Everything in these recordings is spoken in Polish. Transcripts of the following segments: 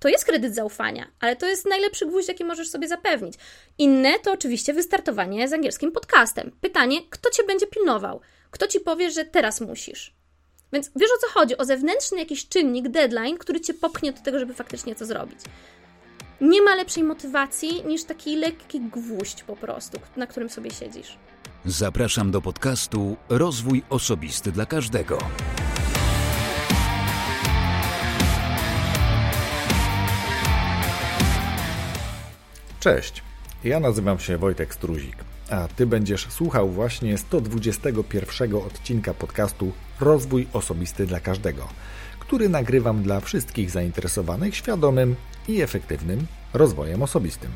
to jest kredyt zaufania, ale to jest najlepszy gwóźdź, jaki możesz sobie zapewnić. Inne to oczywiście wystartowanie z angielskim podcastem. Pytanie, kto cię będzie pilnował? Kto ci powie, że teraz musisz? Więc wiesz o co chodzi? O zewnętrzny jakiś czynnik, deadline, który cię popchnie do tego, żeby faktycznie to zrobić. Nie ma lepszej motywacji niż taki lekki gwóźdź po prostu, na którym sobie siedzisz. Zapraszam do podcastu Rozwój Osobisty dla Każdego. Cześć, ja nazywam się Wojtek Struzik, a Ty będziesz słuchał właśnie 121 odcinka podcastu Rozwój Osobisty dla Każdego, który nagrywam dla wszystkich zainteresowanych świadomym i efektywnym rozwojem osobistym.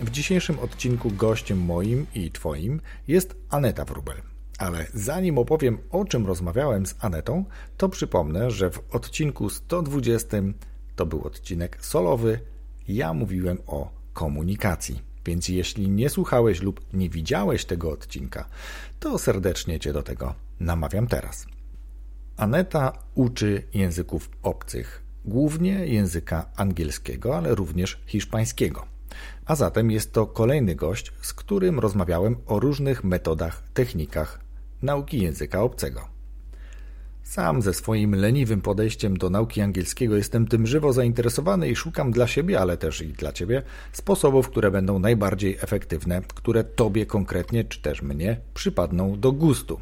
W dzisiejszym odcinku gościem moim i Twoim jest Aneta Wrubel. Ale zanim opowiem o czym rozmawiałem z Anetą, to przypomnę, że w odcinku 120 to był odcinek solowy. Ja mówiłem o komunikacji. Więc jeśli nie słuchałeś lub nie widziałeś tego odcinka, to serdecznie Cię do tego namawiam teraz. Aneta uczy języków obcych, głównie języka angielskiego, ale również hiszpańskiego. A zatem jest to kolejny gość, z którym rozmawiałem o różnych metodach, technikach nauki języka obcego. Sam ze swoim leniwym podejściem do nauki angielskiego jestem tym żywo zainteresowany i szukam dla siebie, ale też i dla Ciebie sposobów, które będą najbardziej efektywne, które Tobie konkretnie, czy też mnie przypadną do gustu.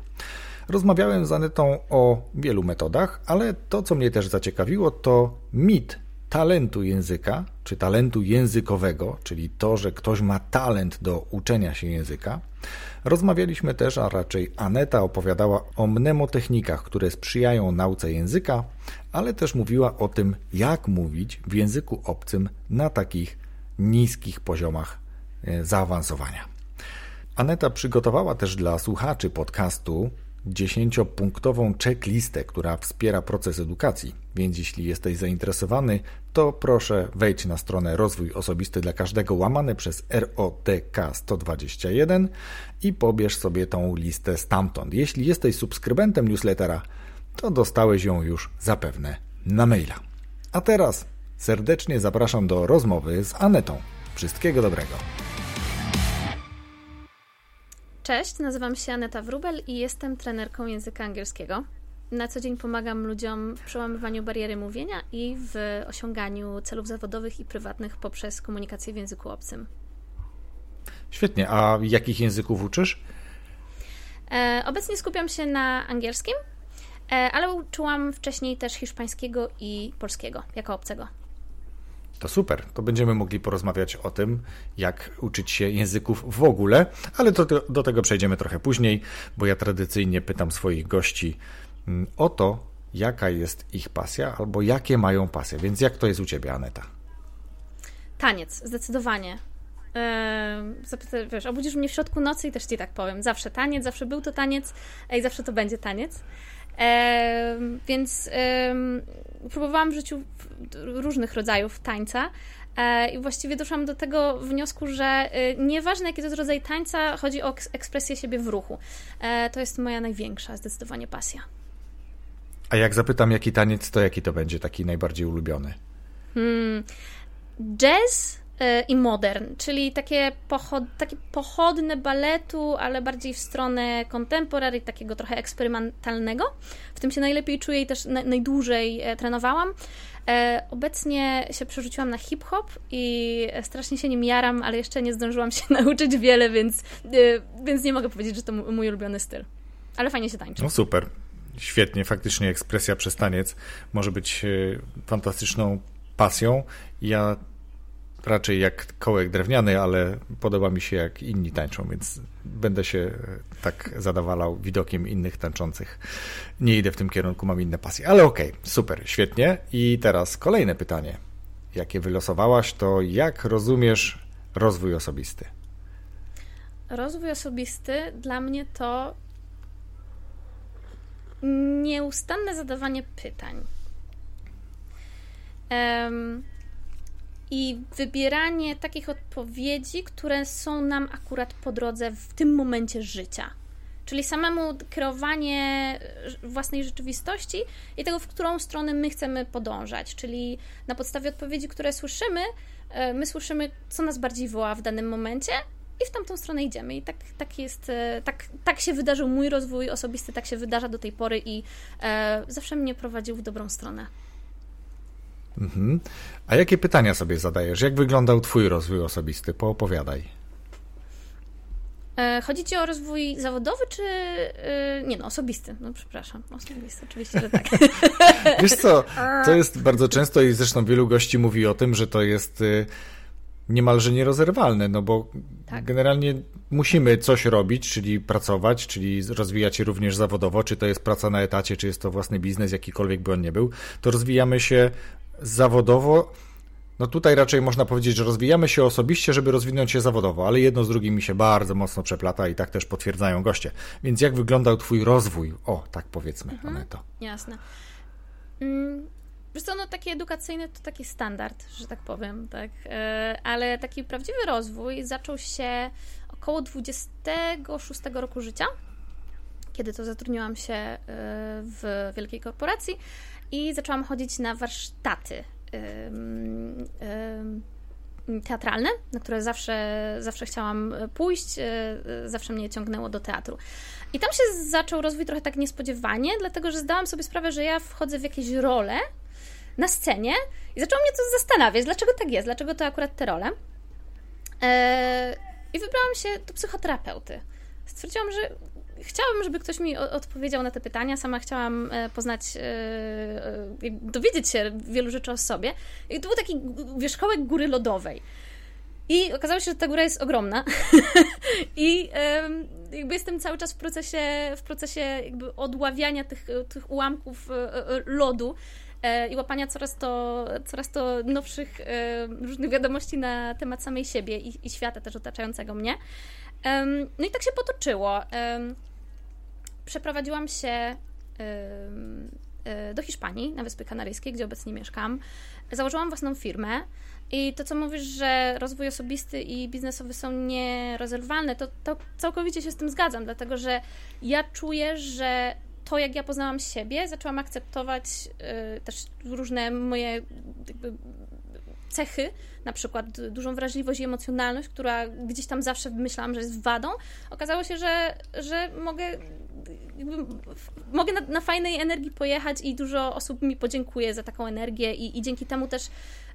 Rozmawiałem z Anetą o wielu metodach, ale to, co mnie też zaciekawiło, to mit talentu języka, czy talentu językowego, czyli to, że ktoś ma talent do uczenia się języka. Rozmawialiśmy też, a raczej Aneta opowiadała o mnemotechnikach, które sprzyjają nauce języka, ale też mówiła o tym, jak mówić w języku obcym na takich niskich poziomach e, zaawansowania. Aneta przygotowała też dla słuchaczy podcastu dziesięciopunktową checklistę, która wspiera proces edukacji. Więc jeśli jesteś zainteresowany, to proszę wejdź na stronę Rozwój Osobisty dla Każdego łamane przez ROTK 121 i pobierz sobie tą listę stamtąd. Jeśli jesteś subskrybentem newslettera, to dostałeś ją już zapewne na maila. A teraz serdecznie zapraszam do rozmowy z Anetą. Wszystkiego dobrego. Cześć, nazywam się Aneta Wrubel i jestem trenerką języka angielskiego. Na co dzień pomagam ludziom w przełamywaniu bariery mówienia i w osiąganiu celów zawodowych i prywatnych poprzez komunikację w języku obcym. Świetnie. A jakich języków uczysz? E, obecnie skupiam się na angielskim, e, ale uczyłam wcześniej też hiszpańskiego i polskiego jako obcego. To super, to będziemy mogli porozmawiać o tym, jak uczyć się języków w ogóle, ale do, do tego przejdziemy trochę później, bo ja tradycyjnie pytam swoich gości mm, o to, jaka jest ich pasja albo jakie mają pasje. Więc jak to jest u ciebie, Aneta? Taniec, zdecydowanie. Zapytaj, wiesz, obudzisz mnie w środku nocy i też ci tak powiem. Zawsze taniec, zawsze był to taniec i zawsze to będzie taniec. Więc próbowałam w życiu różnych rodzajów tańca. E, I właściwie doszłam do tego wniosku, że e, nieważne jaki to jest rodzaj tańca, chodzi o ekspresję siebie w ruchu. E, to jest moja największa zdecydowanie pasja. A jak zapytam, jaki taniec, to jaki to będzie taki najbardziej ulubiony? Hmm, jazz i modern, czyli takie, pochod, takie pochodne baletu, ale bardziej w stronę contemporary, takiego trochę eksperymentalnego. W tym się najlepiej czuję i też na, najdłużej e, trenowałam. E, obecnie się przerzuciłam na hip-hop i strasznie się nim jaram, ale jeszcze nie zdążyłam się nauczyć wiele, więc, więc nie mogę powiedzieć, że to mój ulubiony styl. Ale fajnie się tańczy. No super. Świetnie, faktycznie ekspresja przez taniec może być fantastyczną pasją. Ja raczej jak kołek drewniany, ale podoba mi się jak inni tańczą, więc będę się e, tak zadawalał widokiem innych tańczących. Nie idę w tym kierunku, mam inne pasje, ale okej, okay, super, świetnie. I teraz kolejne pytanie, jakie wylosowałaś, to jak rozumiesz rozwój osobisty? Rozwój osobisty dla mnie to nieustanne zadawanie pytań. I wybieranie takich odpowiedzi, które są nam akurat po drodze w tym momencie życia. czyli samemu kreowanie własnej rzeczywistości i tego, w którą stronę my chcemy podążać, czyli na podstawie odpowiedzi, które słyszymy, e, my słyszymy, co nas bardziej woła w danym momencie i w tamtą stronę idziemy. I tak, tak jest, e, tak, tak się wydarzył mój rozwój osobisty, tak się wydarza do tej pory i e, zawsze mnie prowadził w dobrą stronę. Mhm. A jakie pytania sobie zadajesz? Jak wyglądał Twój rozwój osobisty? Poopowiadaj. E, chodzi Ci o rozwój zawodowy, czy e, nie no, osobisty? No przepraszam, osobisty, oczywiście, że tak. Wiesz co, to jest bardzo często i zresztą wielu gości mówi o tym, że to jest y, niemalże nierozerwalne, no bo tak. generalnie musimy coś robić, czyli pracować, czyli rozwijać się również zawodowo, czy to jest praca na etacie, czy jest to własny biznes, jakikolwiek by on nie był, to rozwijamy się zawodowo. No tutaj raczej można powiedzieć, że rozwijamy się osobiście, żeby rozwinąć się zawodowo, ale jedno z drugim mi się bardzo mocno przeplata i tak też potwierdzają goście. Więc jak wyglądał Twój rozwój? O, tak powiedzmy, mhm, Aneto. Jasne. Mm, Wiesz co, no taki edukacyjny to taki standard, że tak powiem, tak. E, ale taki prawdziwy rozwój zaczął się około 26 roku życia, kiedy to zatrudniłam się e, w wielkiej korporacji i zaczęłam chodzić na warsztaty teatralne, na które zawsze, zawsze chciałam pójść, e, zawsze mnie ciągnęło do teatru. I tam się zaczął rozwój trochę tak niespodziewanie, dlatego że zdałam sobie sprawę, że ja wchodzę w jakieś role, na scenie i zaczęło mnie to zastanawiać, dlaczego tak jest, dlaczego to akurat te role. I wybrałam się do psychoterapeuty. Stwierdziłam, że chciałabym, żeby ktoś mi odpowiedział na te pytania. Sama chciałam e, poznać, e, e, dowiedzieć się wielu rzeczy o sobie. I to był taki wierzchołek góry lodowej. I okazało się, że ta góra jest ogromna. I jakby jestem cały czas w procesie, w procesie jakby odławiania tych, tych ułamków lodu. I łapania coraz to, coraz to nowszych różnych wiadomości na temat samej siebie i, i świata też otaczającego mnie. No i tak się potoczyło. Przeprowadziłam się e, do Hiszpanii, na Wyspy Kanaryjskie, gdzie obecnie mieszkam. Założyłam własną firmę. I to, co mówisz, że rozwój osobisty i biznesowy są nierozerwalne, to, to całkowicie się z tym zgadzam, dlatego że ja czuję, że to, jak ja poznałam siebie, zaczęłam akceptować y, też różne moje jakby, cechy, na przykład dużą wrażliwość i emocjonalność, która gdzieś tam zawsze myślałam, że jest wadą. Okazało się, że, że mogę, mogę na, na, fajnej energii pojechać i dużo osób mi podziękuje za taką energię i, i dzięki temu też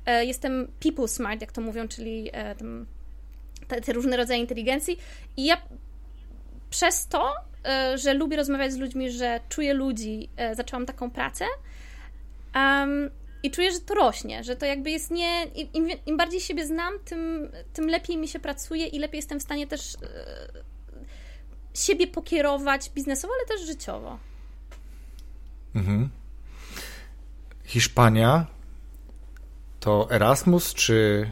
e, jestem people smart, jak to mówią, czyli e, tam, te, te różne rodzaje inteligencji i ja przez to E, że lubię rozmawiać z ludźmi, że czuję ludzi, e, zaczęłam taką pracę. Um, I czuję, że to rośnie, że to jakby jest nie. Im, im, bardziej siebie znam, tym, tym lepiej mi się pracuje i lepiej jestem w stanie też e, siebie pokierować biznesowo, ale też życiowo. Mhm. Hiszpania to Erasmus, czy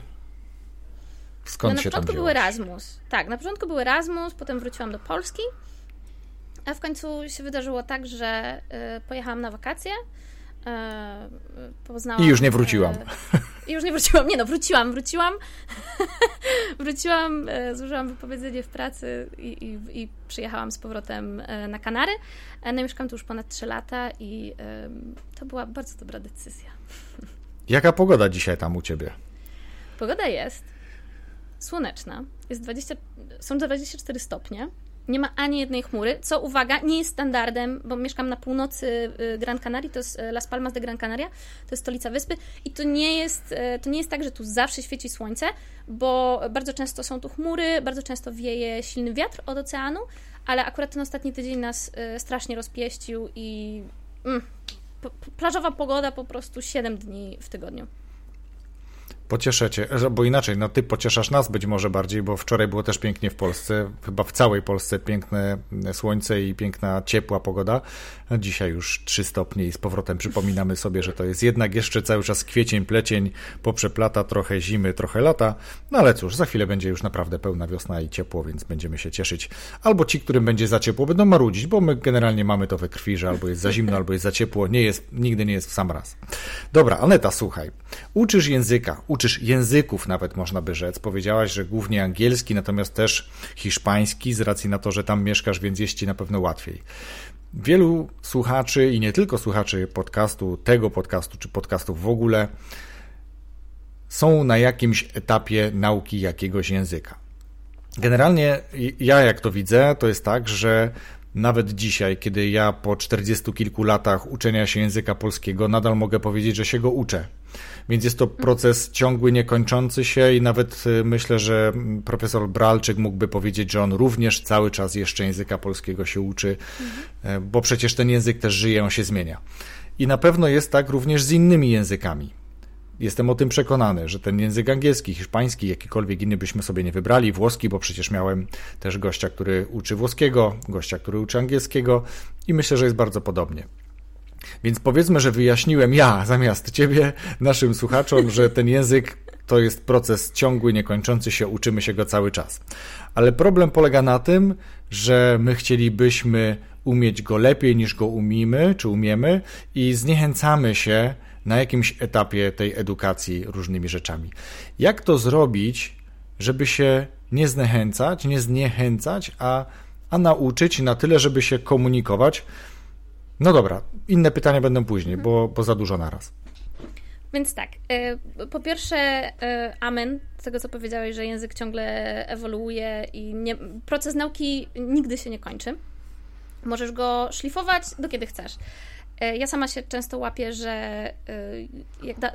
skąd no, się tam Na początku był Erasmus. Tak, na początku był Erasmus, potem wróciłam do Polski. A w końcu się wydarzyło tak, że y, pojechałam na wakacje. Y, poznałam, I już nie wróciłam. Y, I już nie wróciłam. Nie no, wróciłam, wróciłam. wróciłam, złożyłam wypowiedzenie w pracy i, i, i, przyjechałam z powrotem na Kanary. No mieszkam tu już ponad 3 lata i to była bardzo dobra decyzja. Jaka pogoda dzisiaj tam u Ciebie? Pogoda jest słoneczna. Jest 20, są 24 stopnie nie ma ani jednej chmury, co uwaga, nie jest standardem, bo mieszkam na północy y, Gran Canaria, to jest y, Las Palmas de Gran Canaria, to jest stolica wyspy i to nie jest, y, to nie jest tak, że tu zawsze świeci słońce, bo bardzo często są tu chmury, bardzo często wieje silny wiatr od oceanu, ale akurat ten ostatni tydzień nas strasznie rozpieścił i mm, plażowa pogoda po prostu 7 dni w tygodniu. Pocieszę cię, bo inaczej, no ty pocieszasz nas być może bardziej, bo wczoraj było też pięknie w Polsce, chyba w całej Polsce piękne słońce i piękna, ciepła pogoda. Dzisiaj już 3 stopnie i z powrotem przypominamy sobie, że to jest jednak jeszcze cały czas kwiecień, plecień, poprzeplata trochę zimy, trochę lata, no ale cóż, za chwilę będzie już naprawdę pełna wiosna i ciepło, więc będziemy się cieszyć. Albo ci, którym będzie za ciepło, będą marudzić, bo my generalnie mamy to we krwi, że albo jest za zimno, albo jest za ciepło, nie jest, nigdy nie jest w sam raz. Dobra, Aneta, słuchaj, uczysz języka, uczysz języków, nawet można by rzec. Powiedziałaś, że głównie angielski, natomiast też hiszpański, z racji na to, że tam mieszkasz, więc jest ci na pewno łatwiej. Wielu słuchaczy i nie tylko słuchaczy podcastu, tego podcastu czy podcastów w ogóle, są na jakimś etapie nauki jakiegoś języka. Generalnie ja, jak to widzę, to jest tak, że nawet dzisiaj, kiedy ja po czterdziestu kilku latach uczenia się języka polskiego nadal mogę powiedzieć, że się go uczę. Więc jest to proces ciągły, niekończący się i nawet y, myślę, że profesor Bralczyk mógłby powiedzieć, że on również cały czas jeszcze języka polskiego się uczy, mhm. bo przecież ten język też żyje, on się zmienia. I na pewno jest tak również z innymi językami. Jestem o tym przekonany, że ten język angielski, hiszpański, jakikolwiek inny byśmy sobie nie wybrali, włoski, bo przecież miałem też gościa, który uczy włoskiego, gościa, który uczy angielskiego i myślę, że jest bardzo podobnie. Więc powiedzmy, że wyjaśniłem ja zamiast ciebie naszym słuchaczom, że ten język to jest proces ciągły, niekończący się, uczymy się go cały czas. Ale problem polega na tym, że my chcielibyśmy umieć go lepiej niż go umimy, czy umiemy i zniechęcamy się na jakimś etapie tej edukacji różnymi rzeczami. Jak to zrobić, żeby się nie zniechęcać, nie zniechęcać, a, a nauczyć na tyle, żeby się komunikować? No dobra, inne pytania będą później, bo, bo za dużo naraz. Więc tak, e, po pierwsze, e, amen tego, co powiedziałeś, że język ciągle ewoluuje i nie, proces nauki nigdy się nie kończy. Możesz go szlifować do kiedy chcesz. E, ja sama się często łapię, że e, jak da,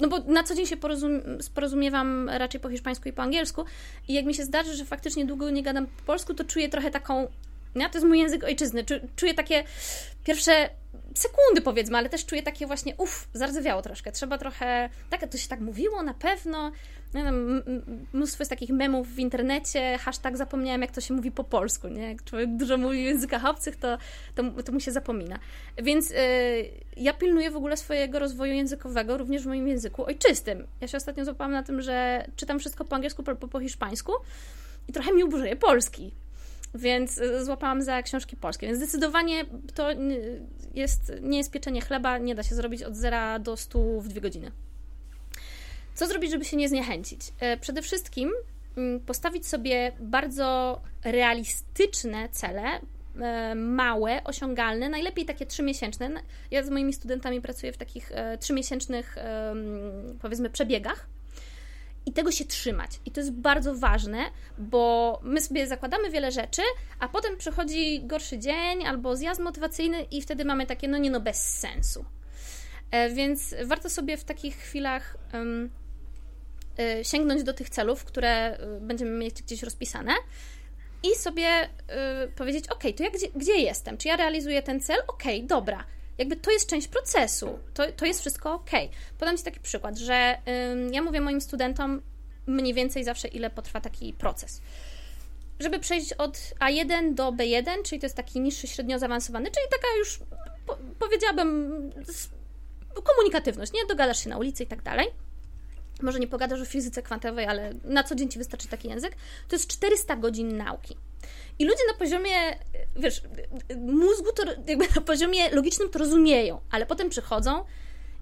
no bo na co dzień się porozum, porozumiewam raczej po hiszpańsku i po angielsku i jak mi się zdarzy, że faktycznie długo nie gadam po polsku, to czuję trochę taką, ja to jest mój język ojczyzny, czuję takie pierwsze sekundy powiedzmy, ale też czuję takie właśnie, uff, zardzewiało troszkę, trzeba trochę, tak, to się tak mówiło, na pewno, mnóstwo jest takich memów w internecie, hashtag zapomniałem, jak to się mówi po polsku, nie? Jak człowiek dużo mówi w językach obcych, to, to, to mu się zapomina. Więc yy, ja pilnuję w ogóle swojego rozwoju językowego również w moim języku ojczystym. Ja się ostatnio złapałam na tym, że czytam wszystko po angielsku, po, po hiszpańsku i trochę mi uburzyje polski. Więc y, złapałam za książki polskie. Więc zdecydowanie to jest, nie jest pieczenie chleba, nie da się zrobić od zera do stu w dwie godziny. Co zrobić, żeby się nie zniechęcić? E, przede wszystkim mm, postawić sobie bardzo realistyczne cele, e, małe, osiągalne, najlepiej takie trzymiesięczne. Ja z moimi studentami pracuję w takich e, trzymiesięcznych, powiedzmy, przebiegach. I tego się trzymać. I to jest bardzo ważne, bo my sobie zakładamy wiele rzeczy, a potem przychodzi gorszy dzień albo zjazd motywacyjny, i wtedy mamy takie, no nie, no bez sensu. Więc warto sobie w takich chwilach sięgnąć do tych celów, które y, będziemy mieć gdzieś rozpisane i sobie y, powiedzieć, ok, to ja gdzie, gdzie jestem? Czy ja realizuję ten cel? Ok, dobra. Jakby to jest część procesu, to, to jest wszystko ok. Podam Ci taki przykład, że ja mówię moim studentom mniej więcej zawsze, ile potrwa taki proces. Żeby przejść od A1 do B1, czyli to jest taki niższy, średnio zaawansowany, czyli taka już, po, powiedziałabym, komunikatywność, nie? Dogadasz się na ulicy i tak dalej może nie pogadasz o fizyce kwantowej, ale na co dzień ci wystarczy taki język, to jest 400 godzin nauki. I ludzie na poziomie, wiesz, mózgu to jakby na poziomie logicznym to rozumieją, ale potem przychodzą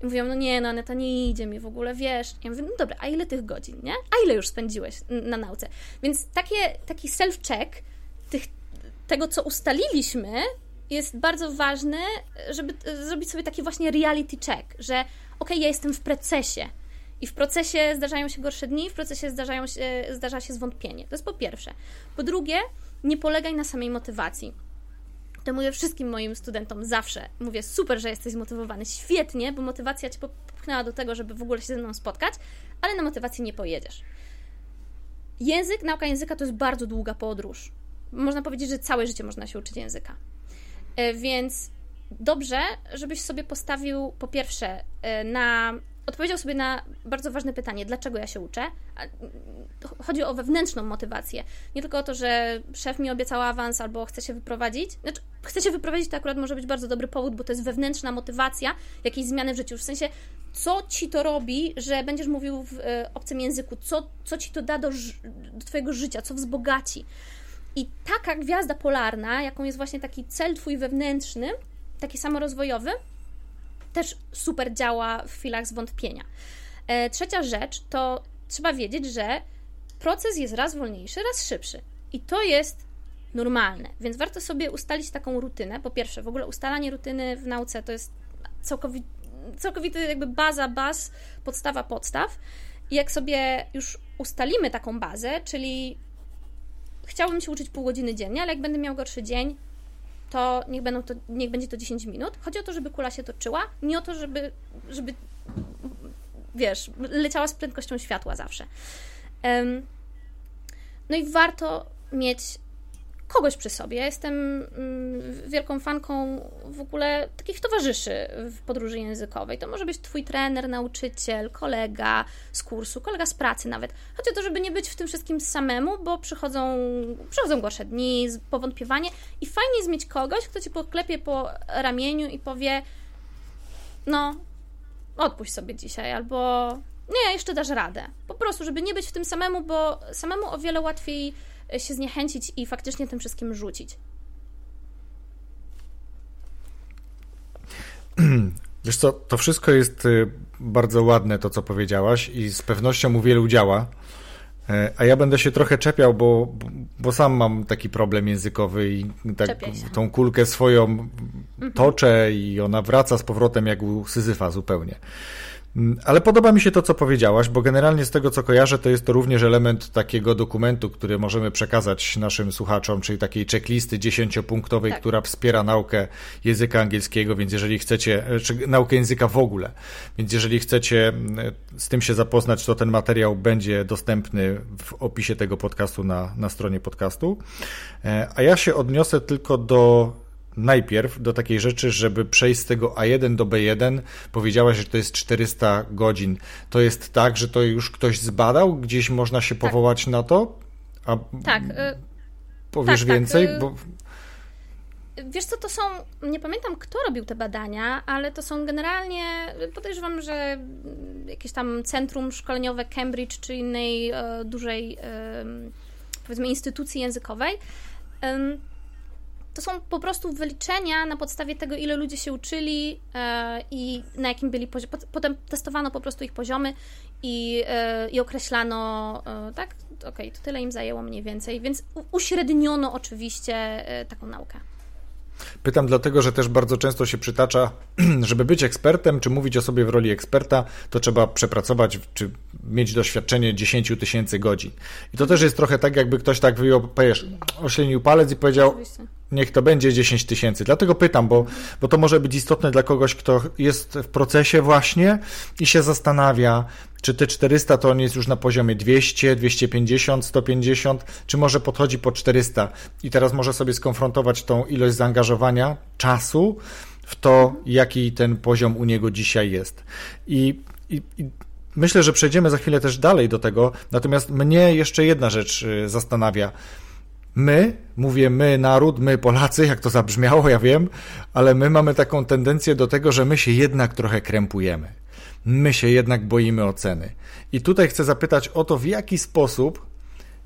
i mówią, no nie, no Aneta, nie idzie mi w ogóle, wiesz. Ja mówię, no dobra, a ile tych godzin, nie? A ile już spędziłeś na nauce? Więc takie, taki self-check tych, tego, co ustaliliśmy, jest bardzo ważny, żeby zrobić sobie taki właśnie reality check, że okej, okay, ja jestem w procesie, i w procesie zdarzają się gorsze dni, w procesie zdarzają się, zdarza się zwątpienie. To jest po pierwsze. Po drugie, nie polegaj na samej motywacji. To mówię wszystkim moim studentom zawsze. Mówię, super, że jesteś zmotywowany, świetnie, bo motywacja cię popchnęła do tego, żeby w ogóle się ze mną spotkać, ale na motywację nie pojedziesz. Język, nauka języka to jest bardzo długa podróż. Można powiedzieć, że całe życie można się uczyć języka. E, więc dobrze, żebyś sobie postawił po pierwsze e, na odpowiedział sobie na bardzo ważne pytanie, dlaczego ja się uczę. Chodzi o wewnętrzną motywację. Nie tylko o to, że szef mi obiecał awans albo chce się wyprowadzić. Znaczy, chce się wyprowadzić, to akurat może być bardzo dobry powód, bo to jest wewnętrzna motywacja jakiejś zmiany w życiu. W sensie, co ci to robi, że będziesz mówił w e, obcym języku, co, co ci to da do, do Twojego życia, co wzbogaci. I taka gwiazda polarna, jaką jest właśnie taki cel Twój wewnętrzny, taki samorozwojowy, też super działa w chwilach zwątpienia. E, trzecia rzecz to trzeba wiedzieć, że proces jest raz wolniejszy, raz szybszy. I to jest normalne. Więc warto sobie ustalić taką rutynę. Po pierwsze, w ogóle ustalanie rutyny w nauce to jest całkowity, całkowity jakby baza baz, podstawa podstaw. I jak sobie już ustalimy taką bazę, czyli chciałbym się uczyć pół godziny dziennie, ale jak będę miał gorszy dzień, to niech, będą to, niech będzie to 10 minut. Chodzi o to, żeby kula się toczyła, nie o to, żeby, żeby wiesz, leciała z prędkością światła zawsze. No i warto mieć kogoś przy sobie. Ja jestem mm, wielką fanką w ogóle takich towarzyszy w podróży językowej. To może być twój trener, nauczyciel, kolega z kursu, kolega z pracy nawet. Chodzi o to, żeby nie być w tym wszystkim samemu, bo przychodzą, przychodzą gorsze dni, powątpiewanie i fajnie jest mieć kogoś, kto ci poklepie po ramieniu i powie no, odpuść sobie dzisiaj, albo nie, jeszcze dasz radę. Po prostu, żeby nie być w tym samemu, bo samemu o wiele łatwiej się zniechęcić i faktycznie tym wszystkim rzucić. Wiesz co, to wszystko jest y, bardzo ładne, to co powiedziałaś i z pewnością u wielu działa. E, a ja będę się trochę czepiał, bo, bo sam mam taki problem językowy i tak tą kulkę swoją mhm. toczę i ona wraca z powrotem jak u Syzyfa zupełnie. Mm, ale podoba mi się to, co powiedziałaś, bo generalnie z tego, co kojarzę, to jest to również element takiego dokumentu, który możemy przekazać naszym słuchaczom, czyli takiej checklisty dziesięciopunktowej, tak. która wspiera naukę języka angielskiego, więc jeżeli chcecie, e, czy naukę języka w ogóle, więc jeżeli chcecie mm, z tym się zapoznać, to ten materiał będzie dostępny w opisie tego podcastu na, na stronie podcastu. E, a ja się odniosę tylko do najpierw do takiej rzeczy, żeby przejść z tego A1 do B1, powiedziałaś, że to jest 400 godzin. To jest tak, że to już ktoś zbadał? Gdzieś można się tak. powołać na to? A tak. Y, powiesz tak, tak więcej? Tak, Bo... Wiesz co, to są, nie pamiętam kto robił te badania, ale to są generalnie, podejrzewam, że jakieś tam centrum szkoleniowe Cambridge czy innej e, dużej, e, powiedzmy, instytucji językowej. To są po prostu wyliczenia na podstawie tego, ile ludzie się uczyli e, i na jakim byli poziomie. Potem testowano po prostu ich poziomy i, e, i określano, e, tak, okej, okay, to tyle im zajęło mniej więcej, więc uśredniono oczywiście taką naukę. Pytam dlatego, że też bardzo często się przytacza, żeby być ekspertem, czy mówić o sobie w roli eksperta, to trzeba przepracować, czy mieć doświadczenie 10 tysięcy godzin. I to też jest trochę tak, jakby ktoś tak wyjął, powiesz, oślenił palec i powiedział, Oczywiście. Niech to będzie 10 tysięcy. Dlatego pytam, bo, bo to może być istotne dla kogoś, kto jest w procesie właśnie i się zastanawia, czy te 400 to on jest już na poziomie 200, 250, 150, czy może podchodzi po 400 i teraz może sobie skonfrontować tą ilość zaangażowania, czasu w to, jaki ten poziom u niego dzisiaj jest. I, i, i myślę, że przejdziemy za chwilę też dalej do tego, natomiast mnie jeszcze jedna rzecz y, zastanawia. My, mówię my, naród, my, Polacy, jak to zabrzmiało, ja wiem, ale my mamy taką tendencję do tego, że my się jednak trochę krępujemy my się jednak boimy oceny. I tutaj chcę zapytać o to, w jaki sposób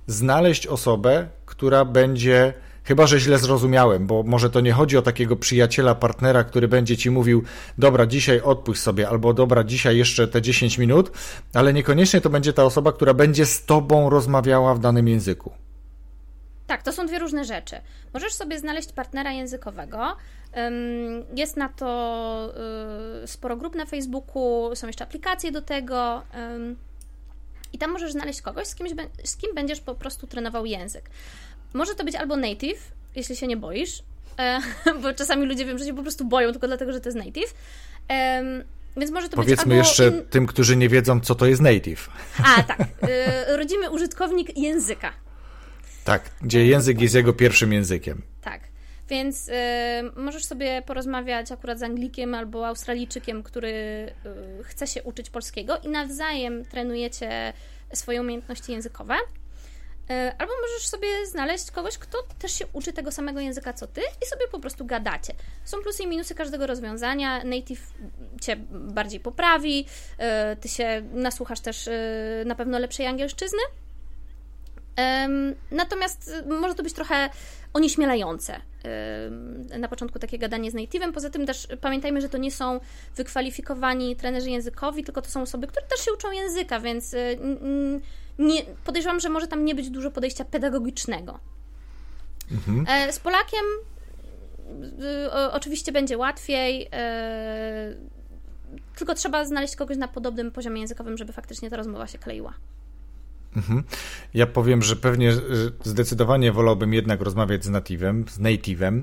znaleźć osobę, która będzie, chyba że źle zrozumiałem, bo może to nie chodzi o takiego przyjaciela, partnera, który będzie ci mówił, dobra, dzisiaj odpuść sobie, albo dobra, dzisiaj jeszcze te 10 minut, ale niekoniecznie to będzie ta osoba, która będzie z tobą rozmawiała w danym języku. Tak, to są dwie różne rzeczy. Możesz sobie znaleźć partnera językowego. Jest na to y, sporo grup na Facebooku, są jeszcze aplikacje do tego. I tam możesz znaleźć kogoś, z, kimś, z kim będziesz po prostu trenował język. Może to być albo native, jeśli się nie boisz, e, bo czasami ludzie wiem, że się po prostu boją tylko dlatego, że to jest native. Więc może to Powiedzmy być jeszcze in... tym, którzy nie wiedzą, co to jest native. A, tak. Y, rodzimy użytkownik języka. Tak, gdzie język jest jego pierwszym językiem. Tak. Więc y, możesz sobie porozmawiać akurat z Anglikiem albo Australijczykiem, który y, chce się uczyć polskiego i nawzajem trenujecie swoje umiejętności językowe. Y, albo możesz sobie znaleźć kogoś, kto też się uczy tego samego języka co ty i sobie po prostu gadacie. Są plusy i minusy każdego rozwiązania. Native cię bardziej poprawi, y, ty się nasłuchasz też y, na pewno lepszej angielszczyzny Natomiast może to być trochę onieśmielające na początku takie gadanie z native'em. Poza tym też pamiętajmy, że to nie są wykwalifikowani trenerzy językowi, tylko to są osoby, które też się uczą języka, więc y, nie, podejrzewam, że może tam nie być dużo podejścia pedagogicznego. Mhm. E, z Polakiem y, oczywiście będzie łatwiej, e, tylko trzeba znaleźć kogoś na podobnym poziomie językowym, żeby faktycznie ta rozmowa się kleiła. Mhm. Ja powiem, że pewnie zdecydowanie wolałbym jednak rozmawiać z native'em, z native'em,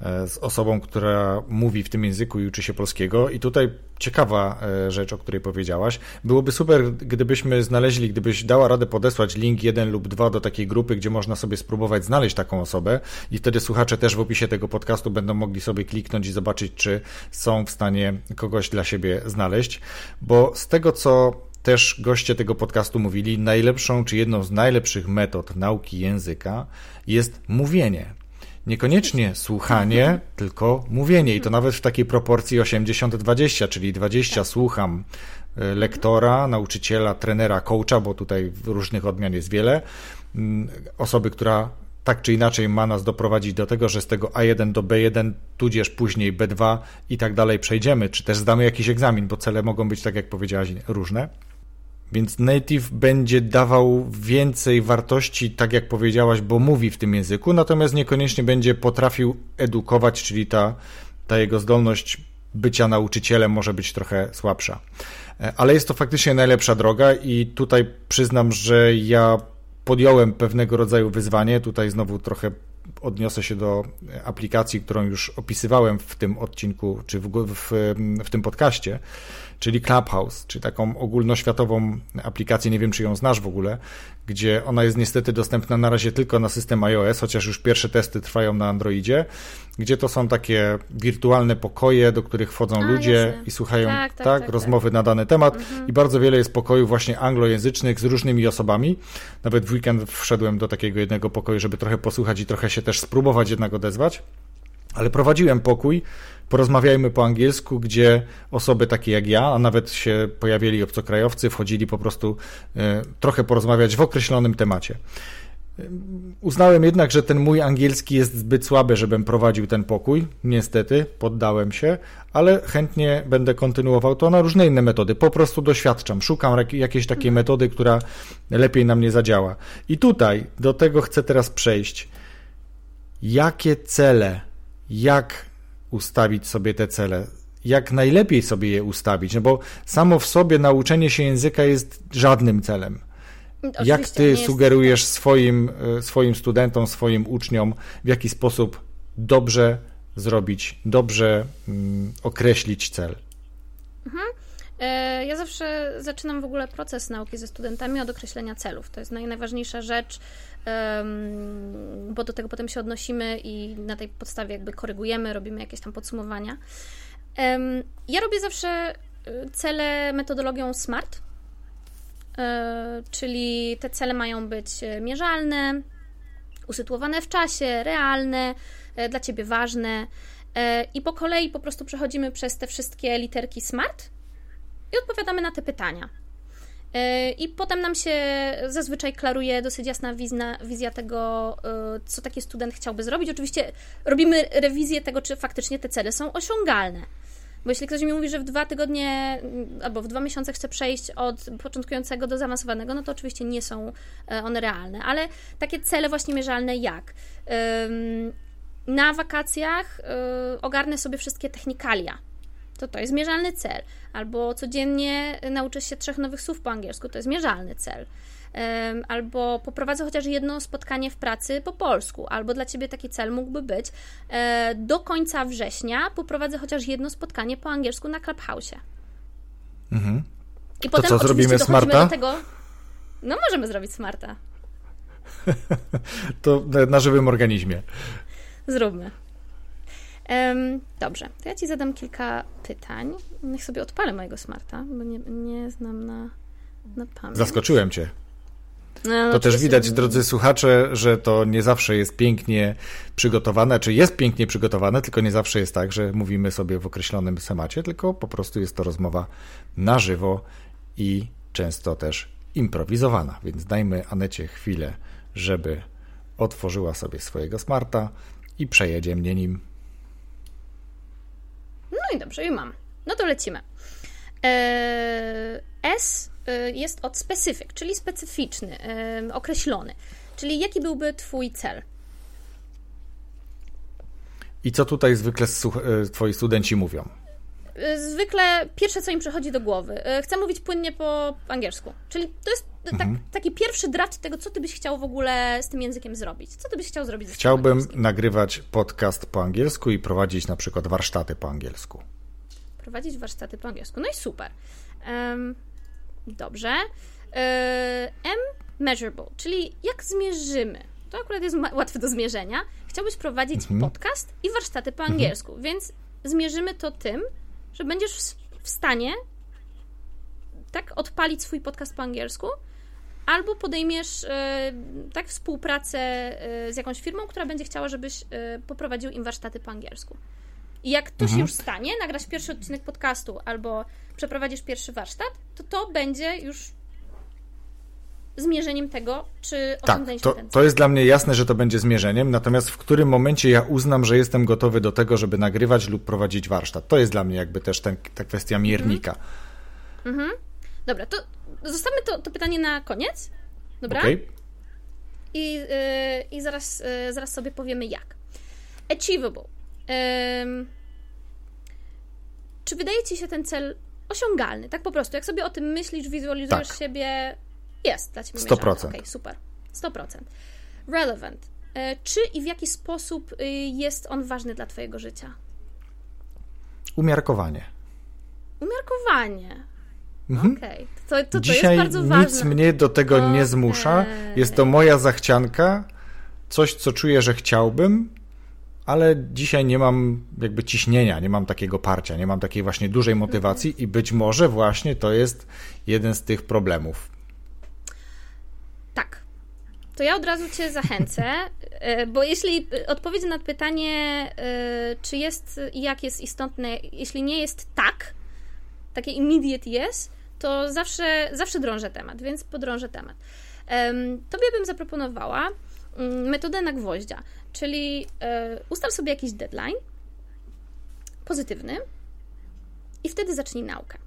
e, z osobą, która mówi w tym języku i uczy się polskiego. I tutaj ciekawa e, rzecz, o której powiedziałaś. Byłoby super, gdybyśmy znaleźli, gdybyś dała radę podesłać link jeden lub dwa do takiej grupy, gdzie można sobie spróbować znaleźć taką osobę i wtedy słuchacze też w opisie tego podcastu będą mogli sobie kliknąć i zobaczyć, czy są w stanie kogoś dla siebie znaleźć. Bo z tego, co też goście tego podcastu mówili, najlepszą czy jedną z najlepszych metod nauki języka jest mówienie. Niekoniecznie słuchanie, tylko mówienie i to nawet w takiej proporcji 80-20, czyli 20 słucham e, lektora, nauczyciela, trenera, coacha, bo tutaj różnych odmian jest wiele. Mm, osoby, która tak czy inaczej ma nas doprowadzić do tego, że z tego A1 do B1, tudzież później B2 i tak dalej przejdziemy, czy też zdamy jakiś egzamin, bo cele mogą być, tak jak powiedziałaś, różne. Więc native będzie dawał więcej wartości, tak jak powiedziałaś, bo mówi w tym języku, natomiast niekoniecznie będzie potrafił edukować, czyli ta, ta jego zdolność bycia nauczycielem może być trochę słabsza. E, ale jest to faktycznie najlepsza droga i tutaj przyznam, że ja podjąłem pewnego rodzaju wyzwanie. Tutaj znowu trochę odniosę się do aplikacji, którą już opisywałem w tym odcinku, czy w, w, w tym podcaście czyli Clubhouse, czyli taką ogólnoświatową aplikację, nie wiem czy ją znasz w ogóle, gdzie ona jest niestety dostępna na razie tylko na system iOS, chociaż już pierwsze testy trwają na Androidzie, gdzie to są takie wirtualne pokoje, do których wchodzą A, ludzie jasne. i słuchają tak, tak, tak, tak rozmowy na dany temat mhm. i bardzo wiele jest pokojów właśnie anglojęzycznych z różnymi osobami. Nawet w weekend wszedłem do takiego jednego pokoju, żeby trochę posłuchać i trochę się też spróbować jednak odezwać. Ale prowadziłem pokój, porozmawiajmy po angielsku, gdzie osoby takie jak ja, a nawet się pojawiali obcokrajowcy, wchodzili po prostu e, trochę porozmawiać w określonym temacie. Uznałem jednak, że ten mój angielski jest zbyt słaby, żebym prowadził ten pokój. Niestety, poddałem się, ale chętnie będę kontynuował to na różne inne metody. Po prostu doświadczam, szukam jakiejś takiej mhm. metody, która lepiej na mnie zadziała. I tutaj do tego chcę teraz przejść. Jakie cele jak ustawić sobie te cele, jak najlepiej sobie je ustawić, no bo samo w sobie nauczenie się języka jest żadnym celem. Oczywiście jak ty sugerujesz swoim, e, swoim studentom, swoim uczniom, w jaki sposób dobrze zrobić, dobrze mm, określić cel? Mhm. E, ja zawsze zaczynam w ogóle proces nauki ze studentami od określenia celów. To jest najważniejsza rzecz, bo do tego potem się odnosimy i na tej podstawie jakby korygujemy, robimy jakieś tam podsumowania. Ja robię zawsze y, cele metodologią SMART, e, czyli te cele mają być mierzalne, usytuowane w czasie, realne, e, dla Ciebie ważne. I po kolei po prostu przechodzimy przez te wszystkie literki SMART i odpowiadamy na te pytania. E, I potem nam się zazwyczaj klaruje dosyć jasna wizna, wizja tego, e, co taki student chciałby zrobić. Oczywiście robimy rewizję tego, czy faktycznie te cele są osiągalne. Bo jeśli ktoś mi mówi, że w dwa tygodnie albo w dwa miesiące chce przejść od początkującego do zaawansowanego, no to oczywiście nie są e, one realne. Ale takie cele właśnie mierzalne jak na wakacjach ogarnę sobie wszystkie technikalia to to jest mierzalny cel. Albo codziennie nauczę się trzech nowych słów po angielsku, to jest mierzalny cel. Albo poprowadzę chociaż jedno spotkanie w pracy po polsku, albo dla ciebie taki cel mógłby być e, do końca września poprowadzę chociaż jedno spotkanie po angielsku na Clubhouse. Mhm. I to potem co zrobimy smarta? Do tego, no możemy zrobić smarta. to na żywym organizmie. Zróbmy. Dobrze, to ja Ci zadam kilka pytań. Niech sobie odpalę mojego smarta, bo nie, nie znam na, na pamięć. Zaskoczyłem Cię. No, to też widać, drodzy słuchacze, że to nie zawsze jest pięknie przygotowane, czy jest pięknie przygotowane, tylko nie zawsze jest tak, że mówimy sobie w określonym temacie, tylko po prostu jest to rozmowa na żywo i często też improwizowana, więc dajmy Anecie chwilę, żeby otworzyła sobie swojego smarta i przejedzie mnie nim. I dobrze, i mam. No to lecimy. E, S e, jest od specific, czyli specyficzny, e, określony. Czyli jaki byłby Twój cel? I co tutaj zwykle Twoi studenci mówią? Zwykle pierwsze, co im przychodzi do głowy. Chcę mówić płynnie po angielsku. Czyli to jest tak, mhm. taki pierwszy draft tego, co ty byś chciał w ogóle z tym językiem zrobić. Co ty byś chciał zrobić Chciałbym nagrywać podcast po angielsku i prowadzić na przykład warsztaty po angielsku. Prowadzić warsztaty po angielsku. No i super. Um, dobrze. Uh, M measurable, czyli jak zmierzymy. To akurat jest łatwe do zmierzenia. Chciałbyś prowadzić mhm. podcast i warsztaty po mhm. angielsku, mhm. więc zmierzymy to tym, że będziesz w stanie tak odpalić swój podcast po angielsku, albo podejmiesz e, tak współpracę e, z jakąś firmą, która będzie chciała, żebyś e, poprowadził im warsztaty po angielsku. I jak to mhm. się już stanie, nagrasz pierwszy odcinek podcastu albo przeprowadzisz pierwszy warsztat, to to będzie już zmierzeniem tego, czy tak, to, ten cel. to jest dla mnie jasne, że to będzie zmierzeniem, natomiast w którym momencie ja uznam, że jestem gotowy do tego, żeby nagrywać lub prowadzić warsztat. To jest dla mnie jakby też ten, ta kwestia miernika. Mhm. mhm. Dobra, to zostawmy to, to pytanie na koniec. Dobra? Okay. I, yy, i zaraz, yy, zaraz sobie powiemy jak. Achievable. Yy, czy wydaje ci się ten cel osiągalny? Tak po prostu. Jak sobie o tym myślisz, wizualizujesz tak. siebie, jest dla ciebie 100%. Okej, okay, super. 100%. Relevant. E, czy i w jaki sposób y, jest on ważny dla twojego życia? Umiarkowanie. Umiarkowanie. Mhm. Okej, okay. to, to, to Dzisiaj jest bardzo ważne. nic mnie do tego okay. nie zmusza. Jest to moja zachcianka, coś, co czuję, że chciałbym, ale dzisiaj nie mam jakby ciśnienia, nie mam takiego parcia, nie mam takiej właśnie dużej motywacji mhm. i być może właśnie to jest jeden z tych problemów. Tak. To ja od razu Cię zachęcę, e, bo jeśli odpowiedź na pytanie, e, czy jest i jak jest istotne, jeśli nie jest tak, takie immediate yes, to zawsze, zawsze drążę temat, więc podrążę temat. Tobie bym zaproponowała mm, metodę na gwoździa, czyli e, ustal sobie jakiś deadline pozytywny i wtedy zacznij naukę.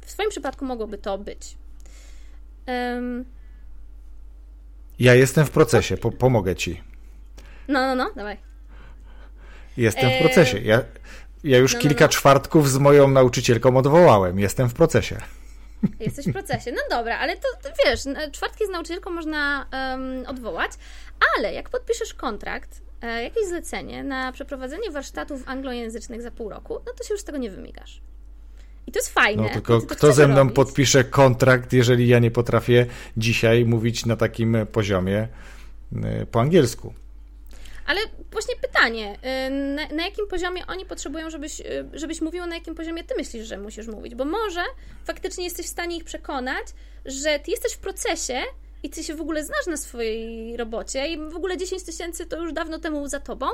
W swoim przypadku mogłoby to być. Ja jestem w procesie, po pomogę ci. No, no, no, dawaj. Jestem w procesie. Ja, ja już no, no kilka no, no. czwartków z moją nauczycielką odwołałem. Jestem w procesie. Jesteś w procesie. No dobra, ale to, to wiesz, czwartki z nauczycielką można um, odwołać, ale jak podpiszesz kontrakt, e, jakieś zlecenie na przeprowadzenie warsztatów anglojęzycznych za pół roku, no to się już z tego nie wymigasz. I to jest fajne. No tylko kto ze mną robić. podpisze kontrakt, jeżeli ja nie potrafię dzisiaj mówić na takim poziomie e, po angielsku? Ale pytanie, y, na, na, jakim poziomie oni potrzebują, żebyś, y, żebyś mówiła, na jakim poziomie ty myślisz, że musisz mówić? Bo może faktycznie jesteś w stanie ich przekonać, że ty jesteś w procesie i ty się w ogóle znasz na swojej robocie i w ogóle 10 tysięcy to już dawno temu za tobą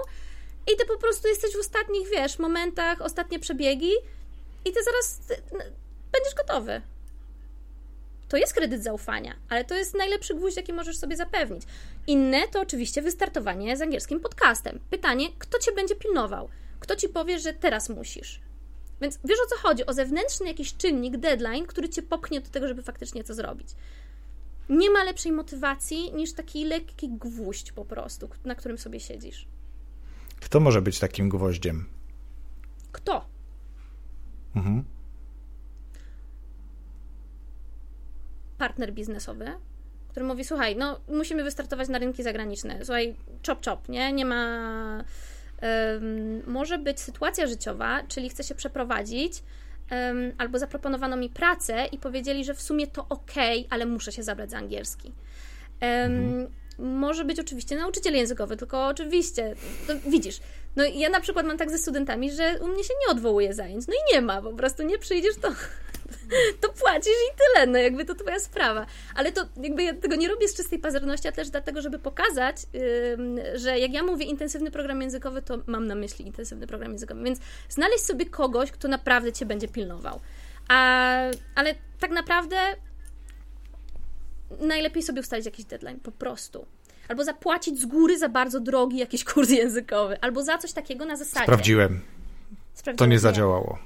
i ty po prostu jesteś w ostatnich, wiesz, momentach, ostatnie przebiegi i ty zaraz będziesz gotowy to jest kredyt zaufania, ale to jest najlepszy gwóźdź, jaki możesz sobie zapewnić. Inne to oczywiście wystartowanie z angielskim podcastem. Pytanie, kto cię będzie pilnował? Kto ci powie, że teraz musisz? Więc wiesz o co chodzi? O zewnętrzny jakiś czynnik, deadline, który cię popchnie do tego, żeby faktycznie to zrobić. Nie ma lepszej motywacji niż taki lekki gwóźdź po prostu, na którym sobie siedzisz. Kto może być takim gwoździem? Kto? Mhm. Partner biznesowy, który mówi, słuchaj, no musimy wystartować na rynki zagraniczne, słuchaj, chop chop, nie? Nie ma... Może być sytuacja życiowa, czyli chcę się przeprowadzić, albo zaproponowano mi pracę i powiedzieli, że w sumie to ok, ale muszę się zabrać za angielski. Mhm. Może być oczywiście nauczyciel językowy, tylko oczywiście, widzisz, no ja na przykład mam tak ze studentami, że u mnie się nie odwołuje zajęć, no i nie ma, po prostu nie przyjdziesz, to to płacisz i tyle, no jakby to twoja sprawa. Ale to jakby ja tego nie robię z czystej pazerności, a też dlatego, żeby pokazać, yy, że jak ja mówię intensywny program językowy, to mam na myśli intensywny program językowy, więc znaleźć sobie kogoś, kto naprawdę cię będzie pilnował. A, ale tak naprawdę najlepiej sobie ustalić jakiś deadline, po prostu. Albo zapłacić z góry za bardzo drogi jakiś kurs językowy, albo za coś takiego na zasadzie. Sprawdziłem. Sprawdziłem to nie zadziałało.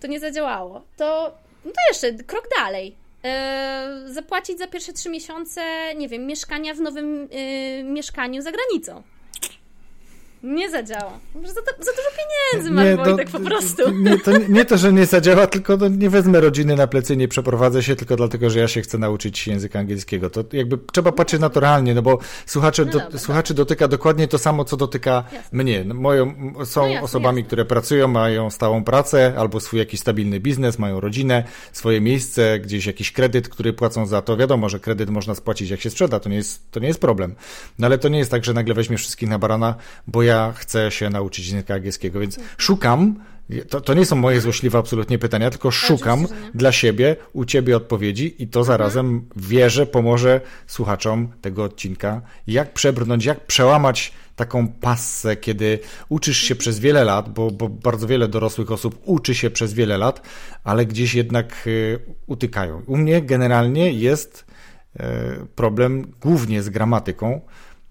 To nie zadziałało. To, no to jeszcze krok dalej. Yy, zapłacić za pierwsze trzy miesiące, nie wiem, mieszkania w nowym yy, mieszkaniu za granicą. Nie zadziała. Za, za dużo pieniędzy masz, nie, Wojtek, po prostu. Nie to, nie to, że nie zadziała, tylko no, nie wezmę rodziny na plecy, nie przeprowadzę się tylko dlatego, że ja się chcę nauczyć języka angielskiego. To jakby trzeba patrzeć naturalnie, no bo słuchacze, no do, dobra, słuchaczy dobra. dotyka dokładnie to samo, co dotyka jasne. mnie. No, moją, są no jasne, osobami, jasne. które pracują, mają stałą pracę albo swój jakiś stabilny biznes, mają rodzinę, swoje miejsce, gdzieś jakiś kredyt, który płacą za to. Wiadomo, że kredyt można spłacić, jak się sprzeda, to nie jest, to nie jest problem. No ale to nie jest tak, że nagle weźmiesz wszystkich na barana, bo ja ja chcę się nauczyć języka angielskiego, więc szukam, to, to nie są moje złośliwe absolutnie pytania, tylko szukam dla siebie, u ciebie odpowiedzi i to mhm. zarazem wierzę pomoże słuchaczom tego odcinka, jak przebrnąć, jak przełamać taką passę, kiedy uczysz się przez wiele lat, bo, bo bardzo wiele dorosłych osób uczy się przez wiele lat, ale gdzieś jednak y, utykają. U mnie generalnie jest y, problem głównie z gramatyką.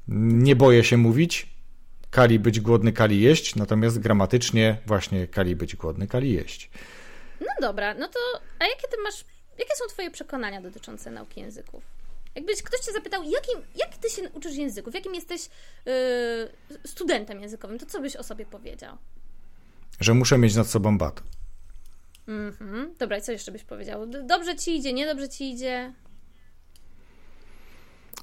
Nie boję się mówić, kali być głodny, kali jeść, natomiast gramatycznie właśnie kali być głodny, kali jeść. No dobra, no to a jakie ty masz, jakie są twoje przekonania dotyczące nauki języków? Jakbyś ktoś cię zapytał, jakim, jak ty się uczysz języków, jakim jesteś yy, studentem językowym, to co byś o sobie powiedział? Że muszę mieć nad sobą bat. Mhm. Dobra, i co jeszcze byś powiedział? Dobrze ci idzie, niedobrze ci idzie?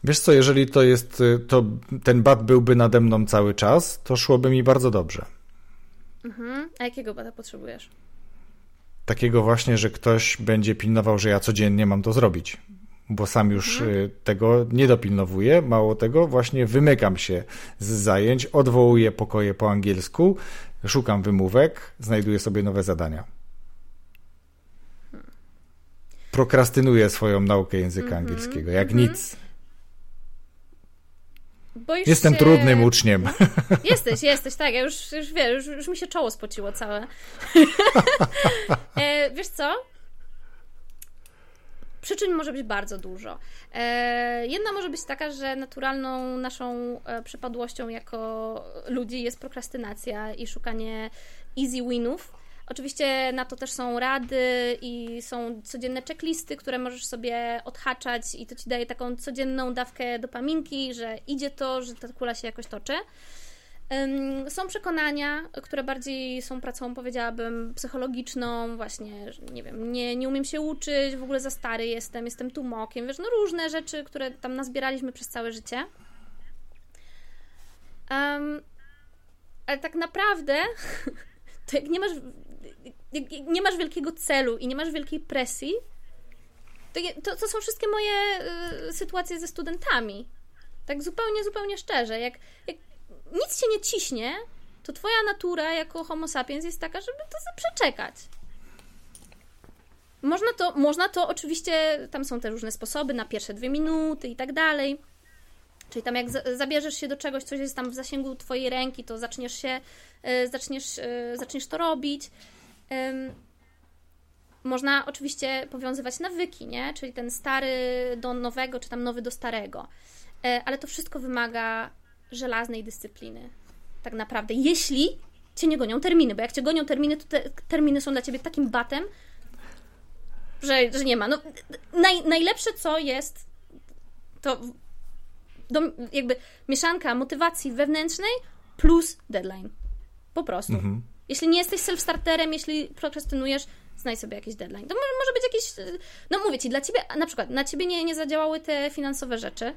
Wiesz co, jeżeli to jest, y, to ten bat byłby nade mną cały czas, to szłoby mi bardzo dobrze. Mhm. A jakiego bata potrzebujesz? Takiego właśnie, że ktoś będzie pilnował, że ja codziennie mam to zrobić. Bo sam już mhm. Y, tego nie dopilnowuję. Mało tego, właśnie wymykam się z zajęć, odwołuję pokoje po angielsku, szukam wymówek, znajduję sobie nowe zadania. Hmm. Prokrastynuję swoją naukę języka mhm. angielskiego, jak mhm. nic. Boisz Jestem się... trudnym uczniem. Jesteś, jesteś, tak. Ja już, już wiesz, już, już mi się czoło spociło całe. e, wiesz co? Przyczyn może być bardzo dużo. E, jedna może być taka, że naturalną naszą e, przypadłością jako ludzi jest prokrastynacja i szukanie easy winów Oczywiście na to też są rady i są codzienne checklisty, które możesz sobie odhaczać i to ci daje taką codzienną dawkę dopaminki, że idzie to, że ta kula się jakoś toczy. Są przekonania, które bardziej są pracą, powiedziałabym, psychologiczną, właśnie, że nie wiem, nie, nie umiem się uczyć, w ogóle za stary jestem, jestem tumokiem, wiesz, no różne rzeczy, które tam nazbieraliśmy przez całe życie. Um, ale tak naprawdę, to jak nie masz nie masz wielkiego celu i nie masz wielkiej presji, to, to, to są wszystkie moje y, sytuacje ze studentami. Tak zupełnie, zupełnie szczerze. Jak, jak nic się nie ciśnie, to twoja natura jako homo sapiens jest taka, żeby to przeczekać. Można to, można to oczywiście, tam są te różne sposoby na pierwsze dwie minuty i tak dalej. Czyli tam jak zabierzesz się do czegoś, coś jest tam w zasięgu twojej ręki, to zaczniesz się, y, zaczniesz, y, zaczniesz to robić. Można oczywiście powiązywać nawyki, nie? Czyli ten stary do nowego, czy tam nowy do starego. E, ale to wszystko wymaga żelaznej dyscypliny. Tak naprawdę. Jeśli cię nie gonią terminy, bo jak cię gonią terminy, to te terminy są dla ciebie takim batem, że, że nie ma. No, naj, najlepsze co jest, to do, jakby mieszanka motywacji wewnętrznej plus deadline. Po prostu. Mhm. Jeśli nie jesteś self-starterem, jeśli prokrastynujesz, znajdź sobie jakiś deadline. To może, może być jakiś. No mówię ci, dla ciebie, na przykład, na ciebie nie, nie zadziałały te finansowe rzeczy.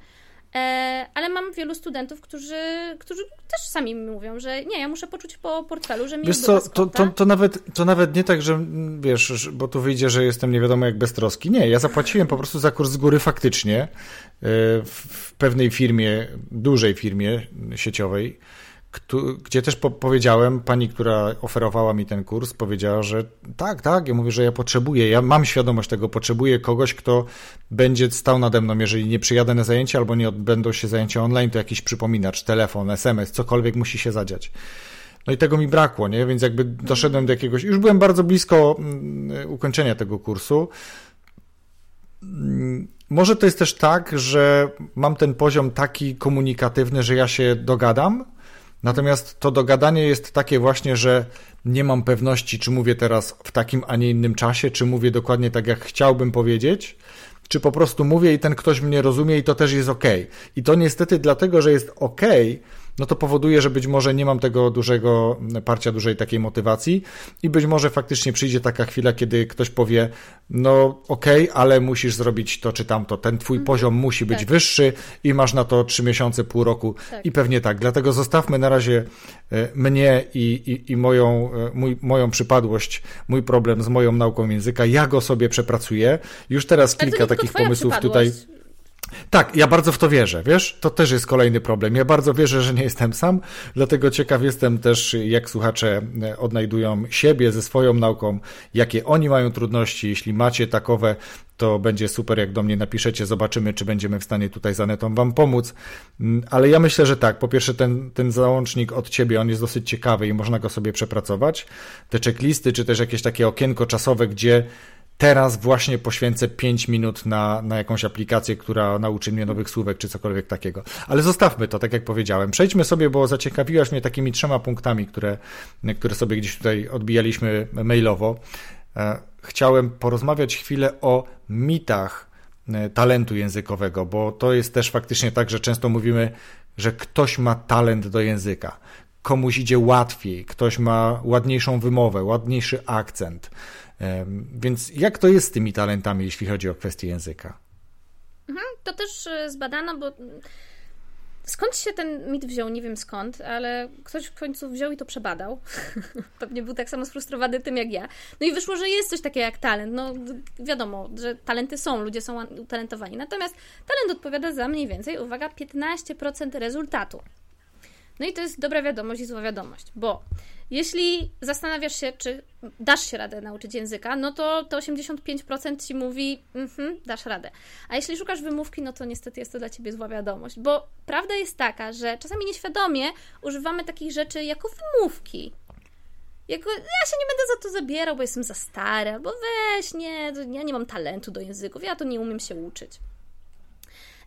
E, ale mam wielu studentów, którzy, którzy też sami mi mówią, że nie, ja muszę poczuć po portfelu, że mi Wiesz co, to, to, to, nawet, to nawet nie tak, że wiesz, bo tu wyjdzie, że jestem nie wiadomo jak beztroski. Nie, ja zapłaciłem po prostu za kurs z góry faktycznie e, w pewnej firmie, dużej firmie sieciowej, gdzie też po powiedziałem, pani, która oferowała mi ten kurs, powiedziała, że tak, tak, ja mówię, że ja potrzebuję, ja mam świadomość tego, potrzebuję kogoś, kto będzie stał nade mną, jeżeli nie przyjadę na zajęcia albo nie odbędą się zajęcia online, to jakiś przypominacz, telefon, SMS, cokolwiek musi się zadziać. No i tego mi brakło, nie? Więc jakby doszedłem do jakiegoś, już byłem bardzo blisko mm, ukończenia tego kursu. Mm, może to jest też tak, że mam ten poziom taki komunikatywny, że ja się dogadam, natomiast to dogadanie jest takie właśnie, że nie mam pewności, czy mówię teraz w takim, a nie innym czasie, czy mówię dokładnie tak, jak chciałbym powiedzieć, czy po prostu mówię i ten ktoś mnie rozumie i to też jest ok. I to niestety dlatego, że jest ok, no to powoduje, że być może nie mam tego dużego parcia, dużej takiej motywacji i być może faktycznie przyjdzie taka chwila, kiedy ktoś powie, no okej, okay, ale musisz zrobić to czy tamto, ten twój mhm. poziom musi być tak. wyższy i masz na to trzy miesiące, pół roku tak. i pewnie tak. Dlatego zostawmy na razie e, mnie i, i, i moją, e, mój, moją przypadłość, mój problem z moją nauką języka, ja go sobie przepracuję. Już teraz kilka takich pomysłów tutaj tak, ja bardzo w to wierzę, wiesz? To też jest kolejny problem. Ja bardzo wierzę, że nie jestem sam, dlatego ciekaw jestem też, jak słuchacze e, odnajdują siebie ze swoją nauką, jakie oni mają trudności. Jeśli macie takowe, to będzie super, jak do mnie napiszecie, zobaczymy, czy będziemy w stanie tutaj z Anetą Wam pomóc. Mm, ale ja myślę, że tak. Po pierwsze, ten, ten załącznik od Ciebie, on jest dosyć ciekawy i można go sobie przepracować. Te checklisty, czy też jakieś takie okienko czasowe, gdzie teraz właśnie poświęcę 5 minut na, na jakąś aplikację, która nauczy mnie nowych słówek czy cokolwiek takiego. Ale zostawmy to, tak jak powiedziałem. Przejdźmy sobie, bo zaciekawiłaś mnie takimi trzema punktami, które, które sobie gdzieś tutaj odbijaliśmy mailowo. E, chciałem porozmawiać chwilę o mitach e, talentu językowego, bo to jest też faktycznie tak, że często mówimy, że ktoś ma talent do języka. Komuś idzie łatwiej, ktoś ma ładniejszą wymowę, ładniejszy akcent więc jak to jest z tymi talentami, jeśli chodzi o kwestię języka? Mhm, to też e, zbadano, bo mm, skąd się ten mit wziął, nie wiem skąd, ale ktoś w końcu wziął i to przebadał. Pewnie był tak samo sfrustrowany tym jak ja. No i wyszło, że jest coś takiego jak talent. No wiadomo, że talenty są, ludzie są utalentowani. Natomiast talent odpowiada za mniej więcej, uwaga, 15% rezultatu. No i to jest dobra wiadomość i zła wiadomość, bo jeśli zastanawiasz się, czy dasz się radę nauczyć języka, no to to 85% ci mówi, mhm, dasz radę. A jeśli szukasz wymówki, no to niestety jest to dla ciebie zła wiadomość, bo prawda jest taka, że czasami nieświadomie używamy takich rzeczy jako wymówki. Jako, ja się nie będę za to zabierał, bo jestem za stara, bo weź, nie, ja nie mam talentu do języków, ja to nie umiem się uczyć.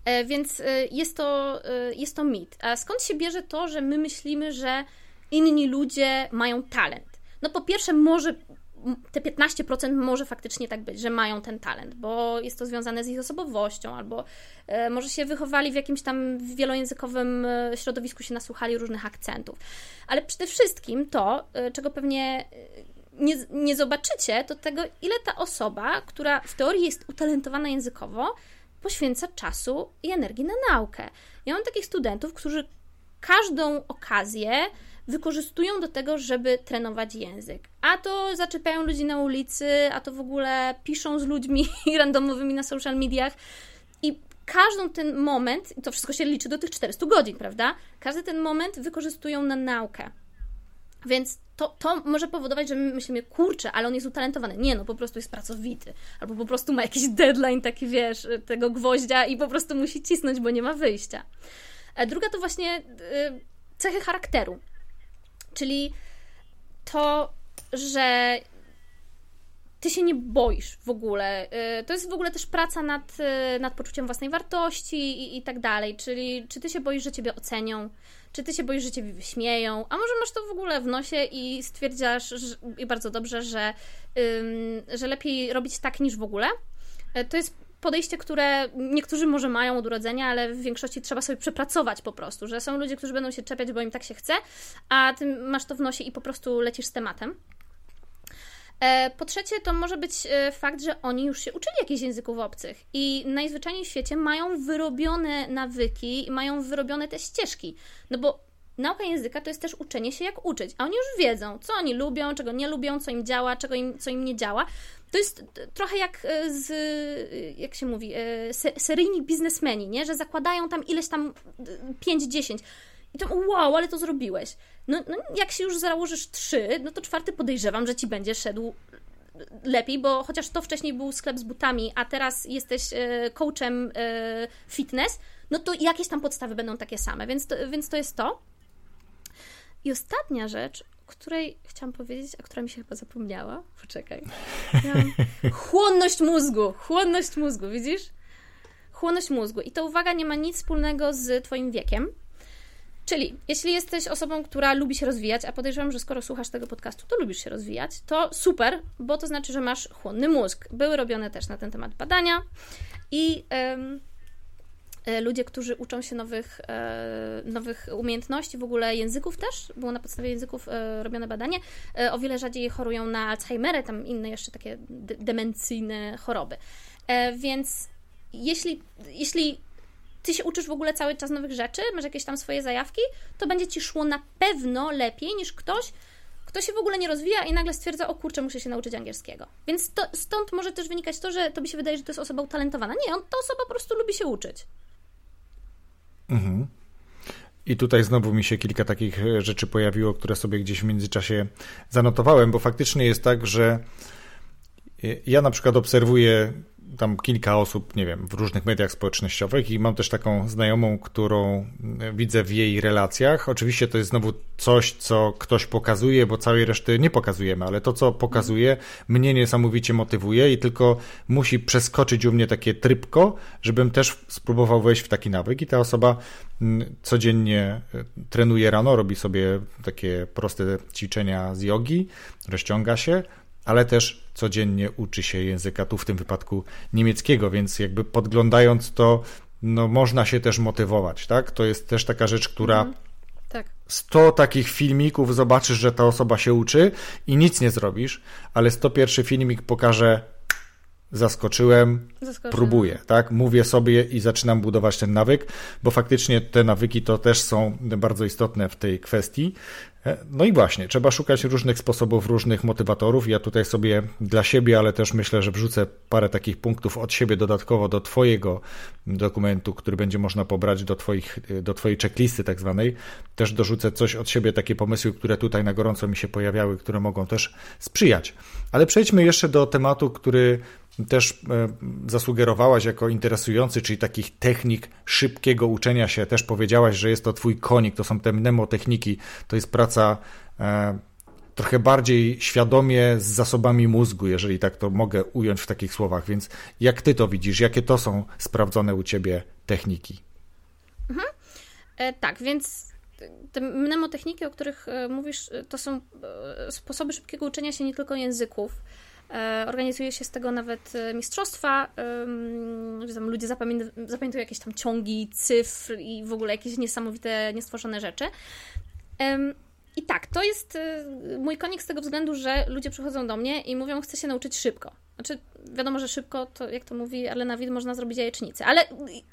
E, więc e, jest to, e, jest to mit. A skąd się bierze to, że my myślimy, że inni ludzie mają talent? No po pierwsze, może te 15% może faktycznie tak być, że mają ten talent, bo jest to związane z ich osobowością, albo może się wychowali w jakimś tam wielojęzykowym środowisku, się nasłuchali różnych akcentów. Ale przede wszystkim to, czego pewnie nie, nie zobaczycie, to tego, ile ta osoba, która w teorii jest utalentowana językowo, poświęca czasu i energii na naukę. Ja mam takich studentów, którzy każdą okazję wykorzystują do tego, żeby trenować język. A to zaczepiają ludzi na ulicy, a to w ogóle piszą z ludźmi randomowymi na social mediach. I każdy ten moment, to wszystko się liczy do tych 400 godzin, prawda? Każdy ten moment wykorzystują na naukę. Więc to, to może powodować, że my myślimy, kurczę, ale on jest utalentowany. Nie, no po prostu jest pracowity. Albo po prostu ma jakiś deadline taki, wiesz, tego gwoździa i po prostu musi cisnąć, bo nie ma wyjścia. A druga to właśnie y, cechy charakteru. Czyli to, że ty się nie boisz w ogóle. Y, to jest w ogóle też praca nad, y, nad poczuciem własnej wartości i, i tak dalej. Czyli czy ty się boisz, że ciebie ocenią, czy ty się boisz, że ciebie wyśmieją, a może masz to w ogóle w nosie i stwierdzasz, że, i bardzo dobrze, że, ym, że lepiej robić tak niż w ogóle. Y, to jest podejście, które niektórzy może mają od urodzenia, ale w większości trzeba sobie przepracować po prostu, że są ludzie, którzy będą się czepiać, bo im tak się chce, a ty masz to w nosie i po prostu lecisz z tematem. E, po trzecie, to może być e, fakt, że oni już się uczyli jakichś języków obcych i najzwyczajniej w świecie mają wyrobione nawyki mają wyrobione te ścieżki. No bo nauka języka to jest też uczenie się, jak uczyć, a oni już wiedzą, co oni lubią, czego nie lubią, co im działa, czego im, co im nie działa. To jest trochę jak e, z, jak się mówi, seryjni biznesmeni, nie? że zakładają tam ileś tam 5-10 i to wow, ale to zrobiłeś. No, no, jak się już założysz trzy, no to czwarty podejrzewam, że ci będzie szedł lepiej, bo chociaż to wcześniej był sklep z butami, a teraz jesteś e, coachem e, fitness, no to jakieś tam podstawy będą takie same, więc to, więc to jest to. I ostatnia rzecz, której chciałam powiedzieć, a która mi się chyba zapomniała. Poczekaj. Miałam... Chłonność mózgu. Chłonność mózgu, widzisz? chłonność mózgu. I to uwaga nie ma nic wspólnego z Twoim wiekiem. Czyli, jeśli jesteś osobą, która lubi się rozwijać, a podejrzewam, że skoro słuchasz tego podcastu, to lubisz się rozwijać, to super, bo to znaczy, że masz chłonny mózg. Były robione też na ten temat badania i ludzie, którzy uczą się nowych, e, nowych umiejętności, w ogóle języków też, było na podstawie języków e, robione badanie, e, o wiele rzadziej chorują na Alzheimerę, tam inne jeszcze takie demencyjne choroby. Więc jeśli, jeśli ty się uczysz w ogóle cały czas nowych rzeczy, masz jakieś tam swoje zajawki, to będzie ci szło na pewno lepiej niż ktoś, kto się w ogóle nie rozwija i nagle stwierdza, o kurczę, muszę się nauczyć angielskiego. Więc to, stąd może też wynikać to, że to mi się wydaje, że to jest osoba utalentowana. Nie, on, ta osoba po prostu lubi się uczyć. Mhm. I tutaj znowu mi się kilka takich rzeczy pojawiło, które sobie gdzieś w międzyczasie zanotowałem, bo faktycznie jest tak, że ja na przykład obserwuję tam kilka osób, nie wiem, w różnych mediach społecznościowych i mam też taką znajomą, którą widzę w jej relacjach. Oczywiście to jest znowu coś, co ktoś pokazuje, bo całej reszty nie pokazujemy, ale to, co pokazuje, mnie niesamowicie motywuje i tylko musi przeskoczyć u mnie takie trybko, żebym też spróbował wejść w taki nawyk i ta osoba mm, codziennie e, trenuje rano, robi sobie takie proste ćwiczenia z jogi, rozciąga się, ale też codziennie uczy się języka, tu w tym wypadku niemieckiego, więc jakby podglądając to, no można się też motywować, tak? To jest też taka rzecz, która mhm. tak. 100 takich filmików zobaczysz, że ta osoba się uczy i nic nie zrobisz, ale 101 filmik pokaże zaskoczyłem, Zaskoczyłem, próbuję, tak? Mówię sobie i zaczynam budować ten nawyk, bo faktycznie te nawyki to też są bardzo istotne w tej kwestii. E, no i właśnie, trzeba szukać różnych sposobów, różnych motywatorów. Ja tutaj sobie dla siebie, ale też myślę, że wrzucę parę takich punktów od siebie dodatkowo do Twojego dokumentu, który będzie można pobrać do, twoich, do Twojej checklisty tak zwanej. Też dorzucę coś od siebie, takie pomysły, które tutaj na gorąco mi się pojawiały, które mogą też sprzyjać. Ale przejdźmy jeszcze do tematu, który też e, zasugerowałaś jako interesujący, czyli takich technik szybkiego uczenia się. Też powiedziałaś, że jest to twój konik, to są te mnemotechniki, to jest praca e, trochę bardziej świadomie z zasobami mózgu, jeżeli tak to mogę ująć w takich słowach. Więc jak ty to widzisz? Jakie to są sprawdzone u ciebie techniki? Mhm. E, tak, więc te mnemotechniki, o których e, mówisz, to są sposoby szybkiego uczenia się nie tylko języków, organizuje się z tego nawet e, mistrzostwa, tam ludzie zapamiętują jakieś tam ciągi, cyfr i w ogóle jakieś niesamowite, niestworzone rzeczy. I tak, to jest e, mój konik z tego względu, że ludzie przychodzą do mnie i mówią, chcę się nauczyć szybko. Znaczy, wiadomo, że szybko, to jak to mówi Alena Wid, można zrobić jajecznicę, ale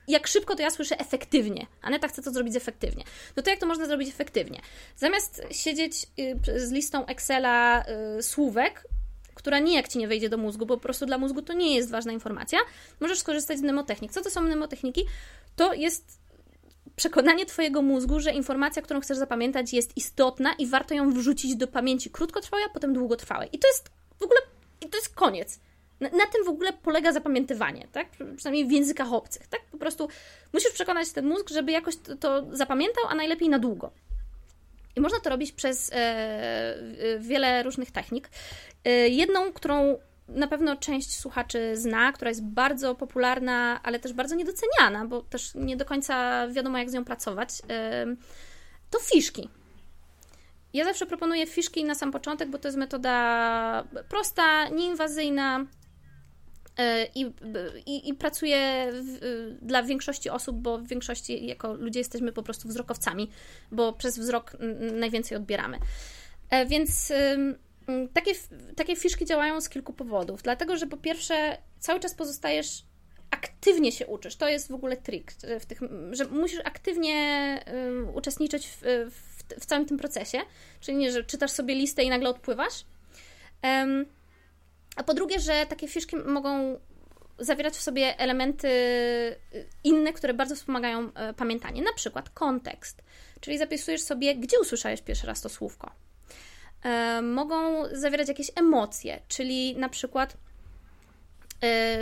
jak szybko, to ja słyszę efektywnie. Aneta chce to zrobić efektywnie. No to jak to można zrobić efektywnie? Zamiast siedzieć y, z listą Excela y, słówek, która nijak ci nie wejdzie do mózgu, bo po prostu dla mózgu to nie jest ważna informacja, możesz skorzystać z mnemotechnik. Co to są mnemotechniki? To jest przekonanie Twojego mózgu, że informacja, którą chcesz zapamiętać, jest istotna i warto ją wrzucić do pamięci krótkotrwałej, a potem długotrwałej. I to jest w ogóle, to jest koniec. Na, na, tym w ogóle polega zapamiętywanie, tak? Przynajmniej w językach obcych, tak? Po prostu musisz przekonać ten mózg, żeby jakoś to, to zapamiętał, a najlepiej na długo. I można to robić przez e, wiele różnych technik. E, jedną, którą na pewno część słuchaczy zna, która jest bardzo popularna, ale też bardzo niedoceniana, bo też nie do końca wiadomo, jak z nią pracować, to fiszki. Ja zawsze proponuję fiszki na sam początek, bo to jest metoda prosta, nieinwazyjna, E, I, i, i pracuję w, dla większości osób, bo w większości jako ludzie jesteśmy po prostu wzrokowcami, bo przez wzrok najwięcej odbieramy. E, więc takie, takie fiszki działają z kilku powodów. Dlatego, że po pierwsze, cały czas pozostajesz aktywnie się uczysz. To jest w ogóle trik, w tych, że musisz aktywnie uczestniczyć w, w, w, całym tym procesie. Czyli nie, że czytasz sobie listę i nagle odpływasz. A po drugie, że takie fiszki mogą zawierać w sobie elementy y, inne, które bardzo wspomagają e, pamiętanie. Na przykład kontekst, czyli zapisujesz sobie, gdzie usłyszałeś pierwszy raz to słówko. E, mogą zawierać jakieś emocje, czyli na przykład e,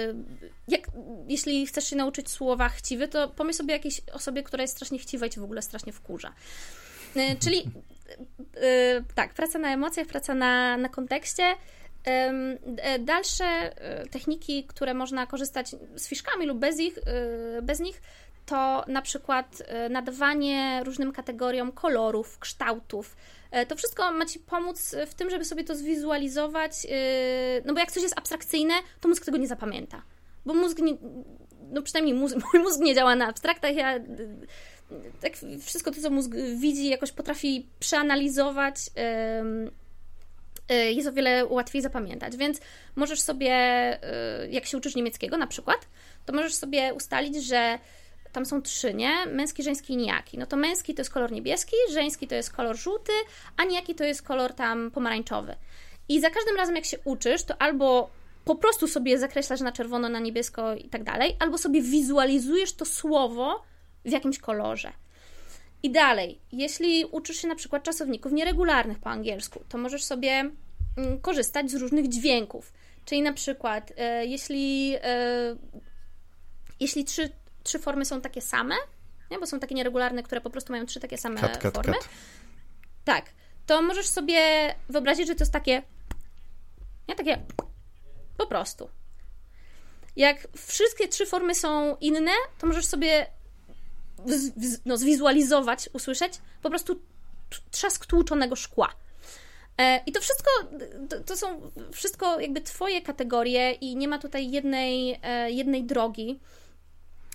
jak, jeśli chcesz się nauczyć słowa chciwy, to pomyśl sobie jakiejś osobie, która jest strasznie chciwa i cię w ogóle strasznie wkurza. Czyli tak, praca na emocjach, praca na, na kontekście, Dalsze techniki, które można korzystać z fiszkami lub bez, ich, bez nich, to na przykład nadawanie różnym kategoriom kolorów, kształtów. To wszystko ma Ci pomóc w tym, żeby sobie to zwizualizować, no bo jak coś jest abstrakcyjne, to mózg tego nie zapamięta. Bo mózg nie, no przynajmniej mój mózg nie działa na abstraktach, ja tak wszystko to, co mózg widzi, jakoś potrafi przeanalizować, jest o wiele łatwiej zapamiętać. Więc możesz sobie, jak się uczysz niemieckiego na przykład, to możesz sobie ustalić, że tam są trzy, nie? Męski, żeński i nijaki. No to męski to jest kolor niebieski, żeński to jest kolor żółty, a nijaki to jest kolor tam pomarańczowy. I za każdym razem, jak się uczysz, to albo po prostu sobie zakreślasz na czerwono, na niebiesko i tak dalej, albo sobie wizualizujesz to słowo w jakimś kolorze. I dalej, jeśli uczysz się na przykład czasowników nieregularnych po angielsku, to możesz sobie mm, korzystać z różnych dźwięków. Czyli na przykład, e, jeśli, e, jeśli trzy, trzy formy są takie same, nie? bo są takie nieregularne, które po prostu mają trzy takie same cut, cut, formy. Cut. Tak, to możesz sobie wyobrazić, że to jest takie, nie? Takie po prostu. Jak wszystkie trzy formy są inne, to możesz sobie no, zwizualizować, usłyszeć po prostu trzask tłuczonego szkła. E, I to wszystko, to są wszystko jakby Twoje kategorie i nie ma tutaj jednej, e, jednej drogi.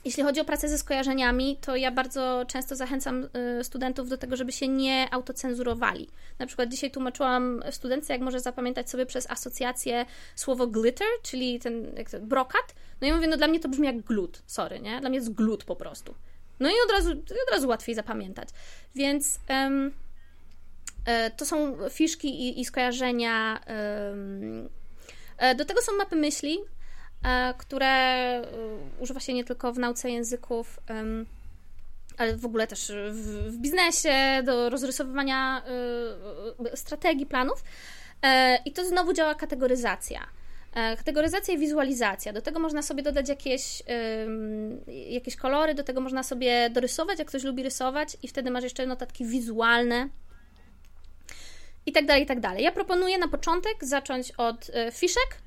Jeśli chodzi o pracę ze skojarzeniami, to ja bardzo często zachęcam y, studentów do tego, żeby się nie autocenzurowali. Na przykład dzisiaj tłumaczyłam studentce, jak może zapamiętać sobie przez asocjację słowo glitter, czyli ten to, brokat. No i mówię, no dla mnie to brzmi jak glut, sorry, nie? Dla mnie jest glut po prostu. No i od razu, od razu łatwiej zapamiętać. Więc um, to są fiszki i, i skojarzenia. Um, do tego są mapy myśli, które e, używa się nie tylko w nauce języków, ale w ogóle też w, w biznesie, do rozrysowywania e, strategii, planów. I to znowu działa kategoryzacja. Kategoryzacja i wizualizacja. Do tego można sobie dodać jakieś, jakieś kolory, do tego można sobie dorysować, jak ktoś lubi rysować, i wtedy masz jeszcze notatki wizualne. I tak dalej, i tak dalej. Ja proponuję na początek zacząć od fiszek,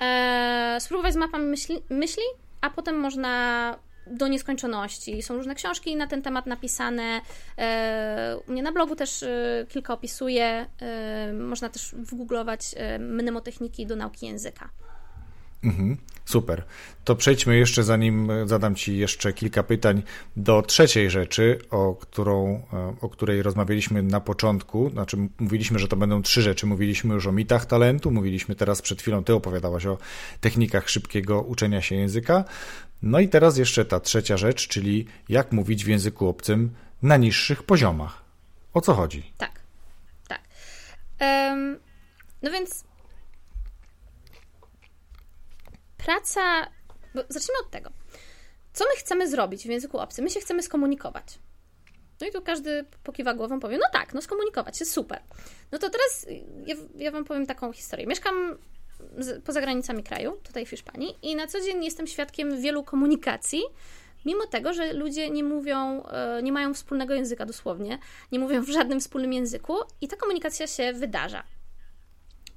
e, spróbować z mapami myśli, myśli, a potem można do nieskończoności. Są różne książki na ten temat napisane. E, u mnie na blogu też e, kilka opisuję. E, można też wgooglować mnemotechniki do nauki języka. Mhm, super. To przejdźmy jeszcze, zanim zadam Ci jeszcze kilka pytań, do trzeciej rzeczy, o, którą, o której rozmawialiśmy na początku. Znaczy, mówiliśmy, że to będą trzy rzeczy. Mówiliśmy już o mitach talentu, mówiliśmy teraz przed chwilą, Ty opowiadałaś o technikach szybkiego uczenia się języka. No i teraz jeszcze ta trzecia rzecz, czyli jak mówić w języku obcym na niższych poziomach. O co chodzi? Tak, tak. Um, no więc praca. Bo zacznijmy od tego. Co my chcemy zrobić w języku obcym? My się chcemy skomunikować. No i tu każdy pokiwa głową, powie, no tak, no skomunikować się, super. No to teraz ja, ja Wam powiem taką historię. Mieszkam z, poza granicami kraju, tutaj w Hiszpanii i na co dzień jestem świadkiem wielu komunikacji, mimo tego, że ludzie nie mówią, e, nie mają wspólnego języka dosłownie, nie mówią w żadnym wspólnym języku i ta komunikacja się wydarza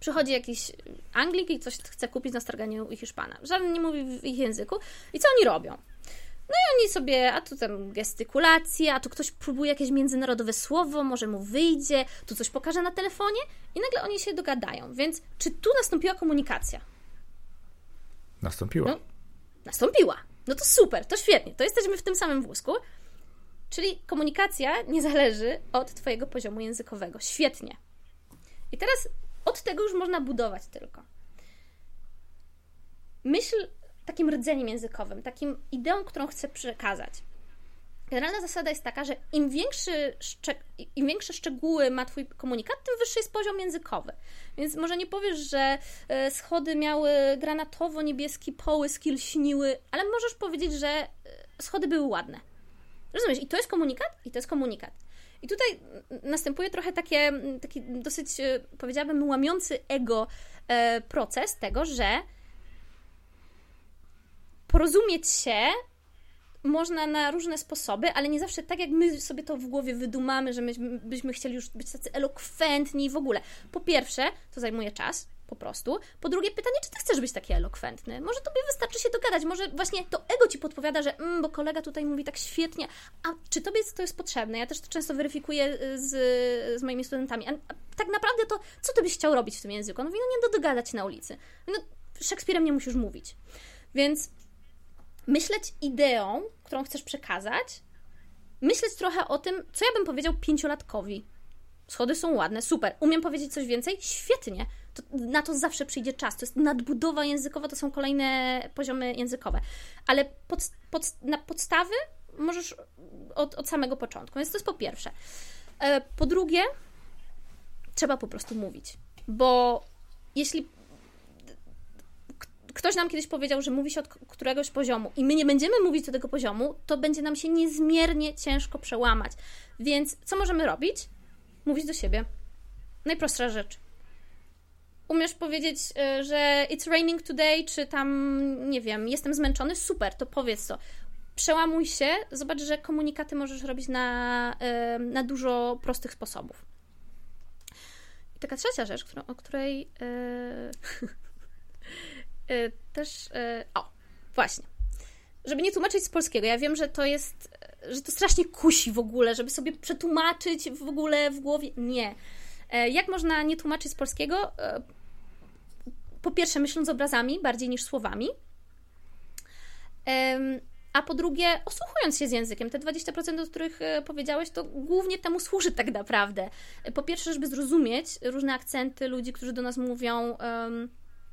przychodzi jakiś Anglik i coś chce kupić na starganiu u Hiszpana. Żaden nie mówi w ich języku. I co oni robią? No i oni sobie, a tu tam gestykulacje, a tu ktoś próbuje jakieś międzynarodowe słowo, może mu wyjdzie, tu coś pokaże na telefonie i nagle oni się dogadają. Więc czy tu nastąpiła komunikacja? Nastąpiła. No, nastąpiła. No to super, to świetnie, to jesteśmy w tym samym wózku. Czyli komunikacja nie zależy od Twojego poziomu językowego. Świetnie. I teraz od tego już można budować tylko. Myśl takim rdzeniem językowym, takim ideą, którą chcę przekazać. Generalna zasada jest taka, że im, większy im większe szczegóły ma Twój komunikat, tym wyższy jest poziom językowy. Więc może nie powiesz, że e, schody miały granatowo-niebieski połysk lśniły, ale możesz powiedzieć, że e, schody były ładne. Rozumiesz? I to jest komunikat, i to jest komunikat. I tutaj następuje trochę takie, taki dosyć, e, powiedziałabym, łamiący ego e, proces tego, że porozumieć się można na różne sposoby, ale nie zawsze tak, jak my sobie to w głowie wydumamy, że my byśmy chcieli już być tacy elokwentni w ogóle. Po pierwsze, to zajmuje czas. Po prostu. Po drugie, pytanie, czy ty chcesz być taki elokwentny? Może tobie wystarczy się dogadać, może właśnie to ego ci podpowiada, że mm, bo kolega tutaj mówi tak świetnie, a czy tobie to jest potrzebne? Ja też to często weryfikuję y, z, z moimi studentami. A, a tak naprawdę to, co ty byś chciał robić w tym języku? On mówi, no nie do dogadać na ulicy. No, Szekspirem nie musisz mówić. Więc myśleć ideą, którą chcesz przekazać, myśleć trochę o tym, co ja bym powiedział pięciolatkowi. Schody są ładne, super. Umiem powiedzieć coś więcej? Świetnie. To, na to zawsze przyjdzie czas. To jest nadbudowa językowa, to są kolejne poziomy językowe. Ale pod, pod, na podstawy możesz od, od samego początku. Więc to jest po pierwsze. E, po drugie, trzeba po prostu mówić. Bo jeśli ktoś nam kiedyś powiedział, że mówi się od któregoś poziomu i my nie będziemy mówić do tego poziomu, to będzie nam się niezmiernie ciężko przełamać. Więc co możemy robić? Mówić do siebie. Najprostsza rzecz. Umiesz powiedzieć, e, że it's raining today, czy tam, nie wiem, jestem zmęczony? Super, to powiedz to. Przełamuj się, zobacz, że komunikaty możesz robić na, e, na dużo prostych sposobów. I taka trzecia rzecz, o której. Y, też. O, właśnie. Żeby nie tłumaczyć z polskiego, ja wiem, że to jest. że to strasznie kusi w ogóle, żeby sobie przetłumaczyć w ogóle w głowie. Nie. E, jak można nie tłumaczyć z polskiego? E, po pierwsze, myśląc obrazami bardziej niż słowami. A po drugie, osłuchując się z językiem. Te 20%, o których e, powiedziałeś, to głównie temu służy tak naprawdę. Po pierwsze, żeby zrozumieć różne akcenty ludzi, którzy do nas mówią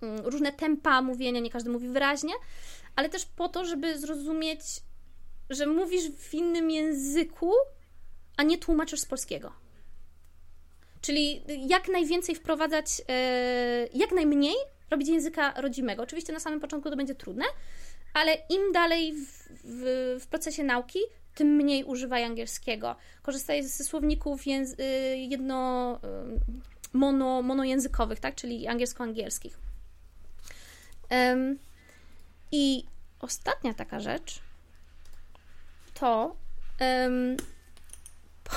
Mm, różne tempa mówienia, nie każdy mówi wyraźnie, ale też po to, żeby zrozumieć, że mówisz w innym języku, a nie tłumaczysz z polskiego. Czyli jak najwięcej wprowadzać, e, jak najmniej robić języka rodzimego. Oczywiście na samym początku to będzie trudne, ale im dalej w, w, w procesie nauki, tym mniej używaj angielskiego. Korzystaj ze słowników y, jedno, y, mono, monojęzykowych, tak? czyli angielsko-angielskich. I ostatnia taka rzecz to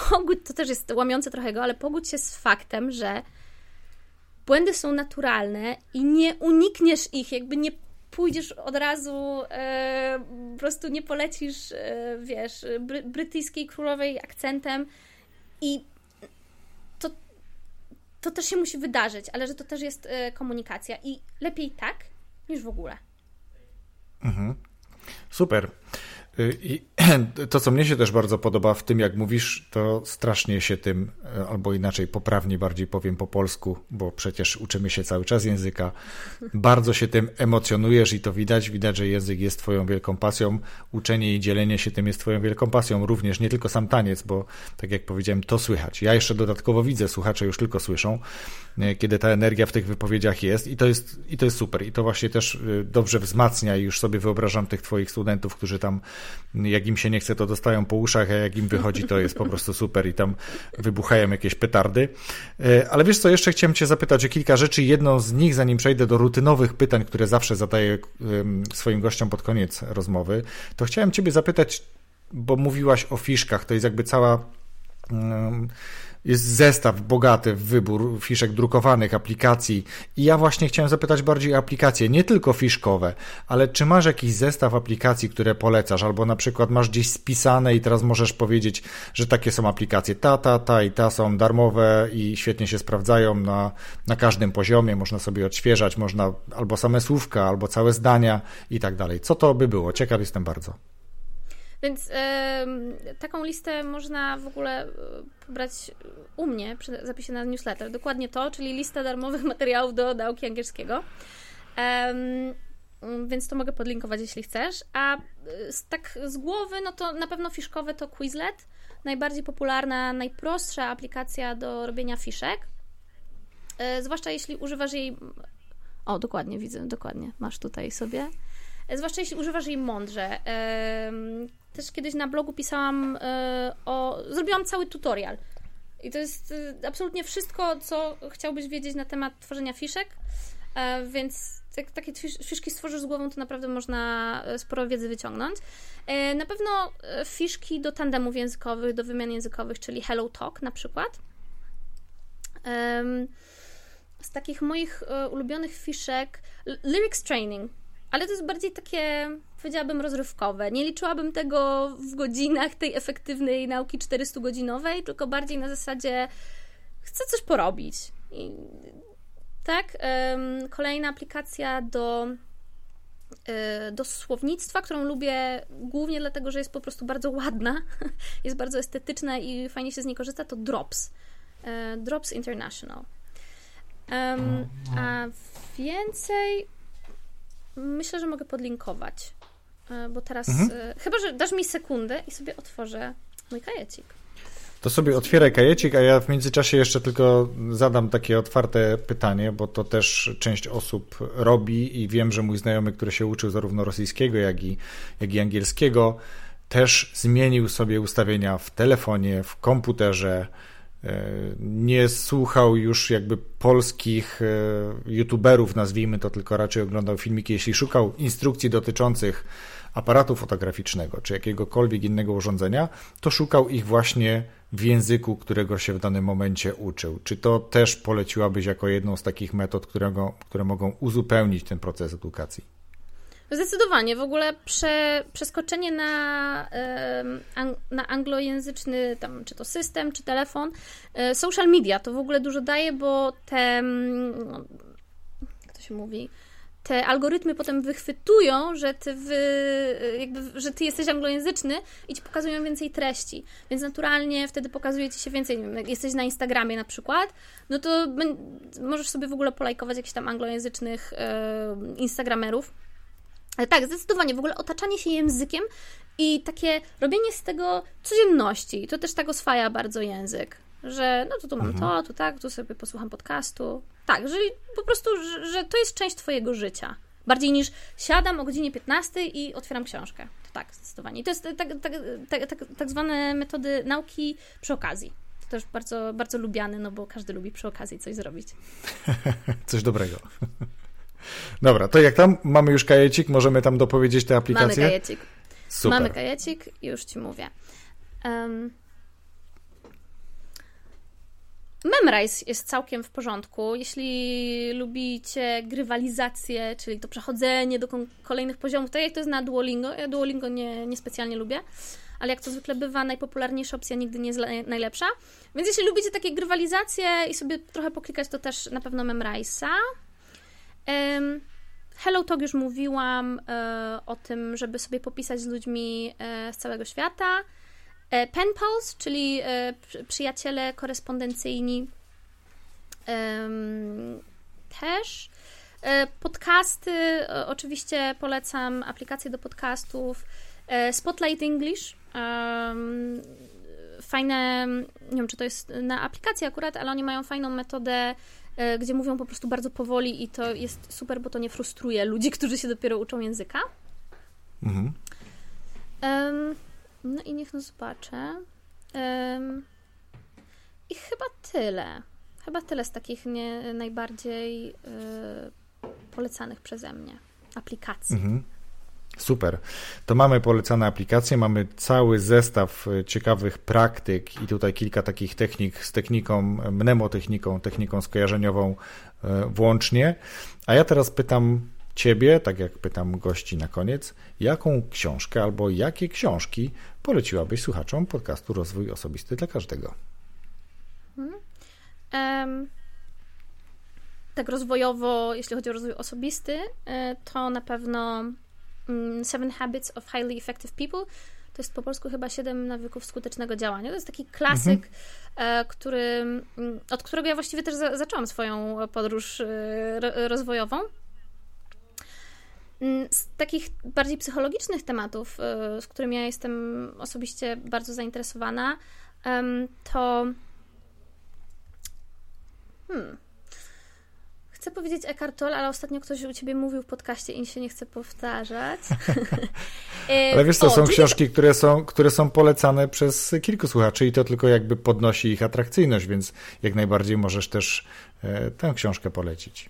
pogódź, to też jest łamiące trochę go, ale pogódź się z faktem, że błędy są naturalne i nie unikniesz ich, jakby nie pójdziesz od razu, e, po prostu nie polecisz, e, wiesz, bry, brytyjskiej królowej akcentem i to, to też się musi wydarzyć, ale że to też jest e, komunikacja i lepiej tak, niż w ogóle. Mhm. Super. Y, I to, co mnie się też bardzo podoba w tym, jak mówisz, to strasznie się tym, e, albo inaczej, poprawnie bardziej powiem po polsku, bo przecież uczymy się cały czas języka. Bardzo się tym emocjonujesz i to widać. Widać, że język jest Twoją wielką pasją. Uczenie i dzielenie się tym jest Twoją wielką pasją. Również nie tylko sam taniec, bo tak jak powiedziałem, to słychać. Ja jeszcze dodatkowo widzę, słuchacze już tylko słyszą, e, kiedy ta energia w tych wypowiedziach jest i to jest, i to jest super. I to właśnie też e, dobrze wzmacnia i już sobie wyobrażam tych Twoich studentów, którzy tam jak im się nie chce, to dostają po uszach, a jak im wychodzi, to jest po prostu super i tam wybuchają jakieś petardy. E, ale wiesz co, jeszcze chciałem Cię zapytać o kilka rzeczy. Jedną z nich, zanim przejdę do rutynowych pytań, które zawsze zadaję swoim gościom pod koniec rozmowy, to chciałem Ciebie zapytać, bo mówiłaś o fiszkach, to jest jakby cała jest zestaw bogaty w wybór fiszek drukowanych, aplikacji i ja właśnie chciałem zapytać bardziej o aplikacje, nie tylko fiszkowe, ale czy masz jakiś zestaw aplikacji, które polecasz, albo na przykład masz gdzieś spisane i teraz możesz powiedzieć, że takie są aplikacje ta, ta, ta i ta są darmowe i świetnie się sprawdzają na, na każdym poziomie, można sobie odświeżać, można albo same słówka, albo całe zdania i tak dalej. Co to by było? Ciekaw jestem bardzo. Więc taką listę można w ogóle e, pobrać u mnie przy zapisie na newsletter. Dokładnie to, czyli lista darmowych materiałów do nauki angielskiego. więc to mogę podlinkować, jeśli chcesz. A e, tak z głowy, no to na pewno fiszkowe to Quizlet. Najbardziej popularna, najprostsza aplikacja do robienia fiszek. E, zwłaszcza jeśli używasz jej. O, dokładnie, widzę, dokładnie. Masz tutaj sobie. Zwłaszcza jeśli używasz jej mądrze też kiedyś na blogu pisałam e, o. Zrobiłam cały tutorial. I to jest e, absolutnie wszystko, co chciałbyś wiedzieć na temat tworzenia fiszek. E, więc jak takie fiszki stworzysz z głową, to naprawdę można sporo wiedzy wyciągnąć. Na pewno fiszki do tandemów językowych, do wymian językowych, czyli Hello Talk na przykład. z takich moich ulubionych fiszek lyrics training, ale to jest bardziej takie, powiedziałabym, rozrywkowe. Nie liczyłabym tego w godzinach tej efektywnej nauki 400-godzinowej, tylko bardziej na zasadzie chcę coś porobić. I, tak, kolejna aplikacja do Y, do słownictwa, którą lubię głównie dlatego, że jest po prostu bardzo ładna, jest bardzo estetyczna i fajnie się z niej korzysta, to Drops. Y, Drops International. Um, a więcej myślę, że mogę podlinkować, y, bo teraz, mhm. chyba, że dasz mi sekundę i sobie otworzę mój kajecik. To sobie otwieraj kajecik, a ja w międzyczasie jeszcze tylko zadam takie otwarte pytanie, bo to też część osób robi i wiem, że mój znajomy, który się uczył zarówno rosyjskiego, jak i, jak i angielskiego, też zmienił sobie ustawienia w telefonie, w komputerze. E, nie słuchał już jakby polskich e, youtuberów, nazwijmy to, tylko raczej oglądał filmiki. Jeśli szukał instrukcji dotyczących aparatu fotograficznego czy jakiegokolwiek innego urządzenia, to szukał ich właśnie w języku, którego się w danym momencie uczył. Czy to też poleciłabyś jako jedną z takich metod, którego, które mogą uzupełnić ten proces edukacji? Zdecydowanie. W ogóle prze, przeskoczenie na, na anglojęzyczny, tam, czy to system, czy telefon, e, social media to w ogóle dużo daje, bo te, no, jak to się mówi, te algorytmy potem wychwytują, że ty, jakby, że ty jesteś anglojęzyczny i ci pokazują więcej treści. Więc naturalnie wtedy pokazuje ci się więcej. Jak jesteś na Instagramie na przykład, no to możesz sobie w ogóle polajkować jakichś tam anglojęzycznych Instagramerów. Ale tak, zdecydowanie, w ogóle otaczanie się językiem i takie robienie z tego codzienności. To też tak oswaja bardzo język że no to tu mam mhm. to, tu tak, tu sobie posłucham podcastu. Tak, że po prostu, że, że, to jest część Twojego życia. Bardziej niż siadam o godzinie 15 i otwieram książkę. To tak, zdecydowanie. I to jest tak, tak, tak, tak, tak zwane metody nauki przy okazji. To też bardzo, bardzo lubiane, no bo każdy lubi przy okazji coś zrobić. coś dobrego. Dobra, to jak tam mamy już kajecik, możemy tam dopowiedzieć te aplikacje? Mamy kajecik. Super. Mamy kajecik, już Ci mówię. Um, Memrise jest całkiem w porządku. Jeśli lubicie grywalizację, czyli to przechodzenie do kolejnych poziomów, tak jak to jest na Duolingo. Ja Duolingo nie, nie specjalnie lubię, ale jak to zwykle bywa, najpopularniejsza opcja nigdy nie jest najlepsza. Więc jeśli lubicie takie grywalizacje i sobie trochę poklikać, to też na pewno Memrise'a. Hello Talk już mówiłam e, o tym, żeby sobie popisać z ludźmi e, z całego świata. E, pen pals, czyli przyjaciele korespondencyjni też. Podcasty, oczywiście polecam aplikacje do podcastów. Spotlight English. Fajne, nie wiem czy to jest na aplikacji akurat, ale oni mają fajną metodę, gdzie mówią po prostu bardzo powoli i to jest super, bo to nie frustruje ludzi, którzy się dopiero uczą języka. Mhm. Um, no i niech no zobaczę. Um, I chyba tyle. Chyba tyle z takich nie, najbardziej y, polecanych przeze mnie aplikacji. Mhm. Super. To mamy polecane aplikacje, mamy cały zestaw y, ciekawych praktyk i tutaj kilka takich technik z techniką, mnemotechniką, techniką skojarzeniową y, włącznie. A ja teraz pytam Ciebie, tak jak pytam gości na koniec, jaką książkę albo jakie książki poleciłabyś słuchaczom podcastu Rozwój Osobisty dla każdego? Hmm. Um, tak rozwojowo, jeśli chodzi o rozwój osobisty, e, to na pewno Seven Habits of Highly Effective People. To jest po polsku chyba siedem nawyków skutecznego działania. To jest taki klasyk, mhm. który, mm, od którego ja właściwie też zaczęłam swoją podróż e, rozwojową. Mm, z takich bardziej psychologicznych tematów, y, z którymi ja jestem osobiście bardzo zainteresowana, to. Hmm. Chcę powiedzieć Eckhart Tolle, ale ostatnio ktoś u ciebie mówił w podcaście i się nie chce powtarzać. Y, ale wiesz, to o, są książki, które są, które są polecane przez kilku słuchaczy i to tylko jakby podnosi ich atrakcyjność, więc jak najbardziej możesz też e, tę książkę polecić.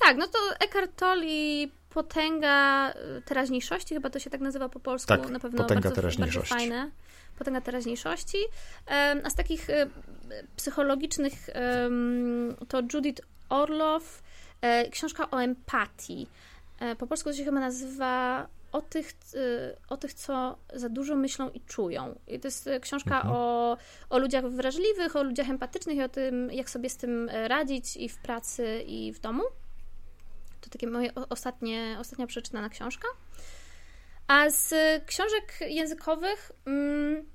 Tak, no to Eckhart Tolle i Potęga y, teraźniejszości, chyba to się tak nazywa po polsku. Tak, na pewno potęga bardzo, teraźniejszości. bardzo fajne. Potęga teraźniejszości. A z takich y, psychologicznych to Judith Orloff, e, książka o empatii. E, po polsku to się chyba nazywa o tych, o tych, co za dużo myślą i czują. I to jest e, książka mhm. o, o ludziach wrażliwych, o ludziach empatycznych i o tym, jak sobie z tym radzić i w pracy, i w domu. To takie moje ostatnie, ostatnia przeczytana książka. A z książek językowych mm,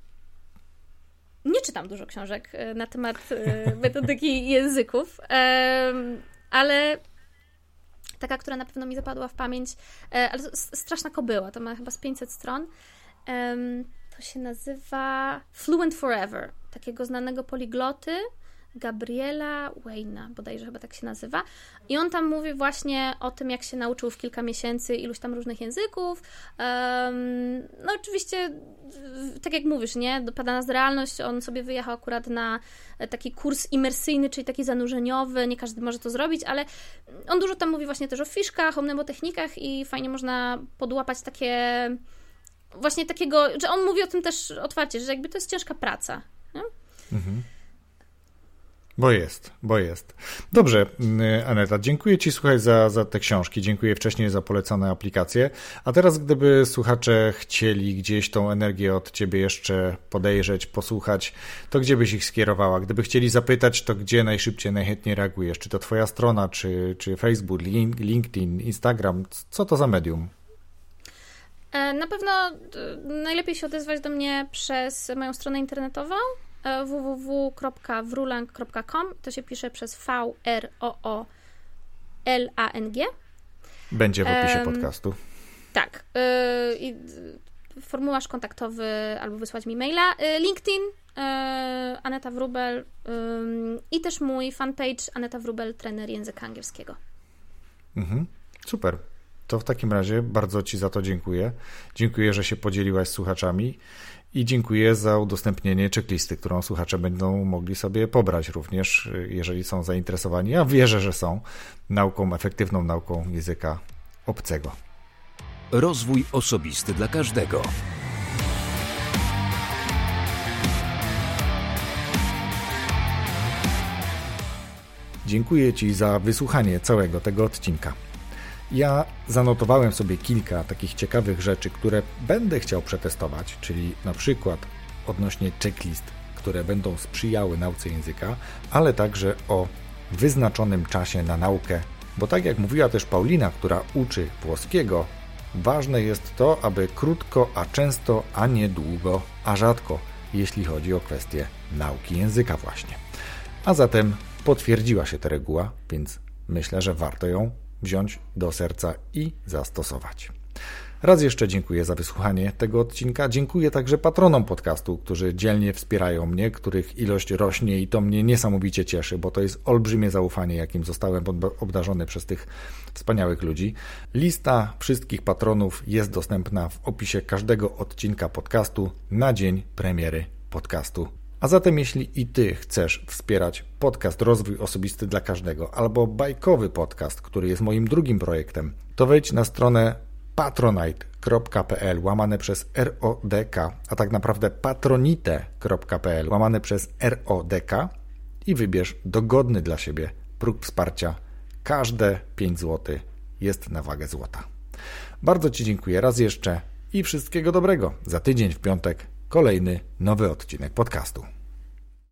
nie czytam dużo książek e, na temat e, metodyki języków, ale taka, która na pewno mi zapadła w pamięć, e, ale straszna kobyła, to ma chyba z 500 stron. To się nazywa Fluent Forever, takiego znanego poligloty, Gabriela Wayna, bodajże chyba tak się nazywa. I on tam mówi właśnie o tym, jak się nauczył w kilka miesięcy iluś tam różnych języków. No oczywiście, tak jak mówisz, nie? Dopada nas realność. On sobie wyjechał akurat na taki kurs imersyjny, czyli taki zanurzeniowy. Nie każdy może to zrobić, ale on dużo tam mówi właśnie też o fiszkach, o mnemotechnikach i fajnie można podłapać takie właśnie takiego, że on mówi o tym też otwarcie, że jakby to jest ciężka praca. Nie? Mhm. Bo jest, bo jest. Dobrze, mm, Aneta, dziękuję Ci, słuchaj, za, za te książki, dziękuję wcześniej za polecane aplikacje. A teraz, gdyby słuchacze chcieli gdzieś tą energię od Ciebie jeszcze podejrzeć, posłuchać, to gdzie byś ich skierowała? Gdyby chcieli zapytać, to gdzie najszybciej, najchętniej reagujesz? Czy to Twoja strona, czy, czy Facebook, LinkedIn, Instagram? Co to za medium? E, na pewno e, najlepiej się odezwać do mnie przez moją stronę internetową www.wrulang.com. To się pisze przez V R O O L A N G. Będzie w opisie um, podcastu. Tak. I formularz kontaktowy albo wysłać mi maila. E, LinkedIn Aneta Wrubel i też mój fanpage Aneta Wrubel, trener języka angielskiego. Mhm. Super. To w takim razie bardzo Ci za to dziękuję. Dziękuję, że się podzieliłaś z słuchaczami i dziękuję za udostępnienie checklisty, którą słuchacze będą mogli sobie pobrać również, jeżeli są zainteresowani. Ja wierzę, że są nauką, efektywną nauką języka obcego. Rozwój osobisty dla każdego. Dziękuję Ci za wysłuchanie całego tego odcinka. Ja zanotowałem sobie kilka takich ciekawych rzeczy, które będę chciał przetestować, czyli na przykład odnośnie checklist, które będą sprzyjały nauce języka, ale także o wyznaczonym czasie na naukę, bo tak jak mówiła też Paulina, która uczy włoskiego, ważne jest to, aby krótko, a często, a nie długo, a rzadko, jeśli chodzi o kwestię nauki języka właśnie. A zatem potwierdziła się ta reguła, więc myślę, że warto ją wziąć do serca i zastosować. Raz jeszcze dziękuję za wysłuchanie tego odcinka. Dziękuję także patronom podcastu, którzy dzielnie wspierają mnie, których ilość rośnie i to mnie niesamowicie cieszy, bo to jest olbrzymie zaufanie, jakim zostałem obdarzony przez tych wspaniałych ludzi. Lista wszystkich patronów jest dostępna w opisie każdego odcinka podcastu na dzień premiery podcastu a zatem jeśli i Ty chcesz wspierać podcast Rozwój Osobisty dla Każdego albo bajkowy podcast, który jest moim drugim projektem, to wejdź na stronę patronite.pl łamane przez RODK, a tak naprawdę patronite.pl łamane przez RODK i wybierz dogodny dla siebie próg wsparcia. Każde 5 zł jest na wagę złota. Bardzo Ci dziękuję raz jeszcze i wszystkiego dobrego. Za tydzień w piątek kolejny nowy odcinek podcastu.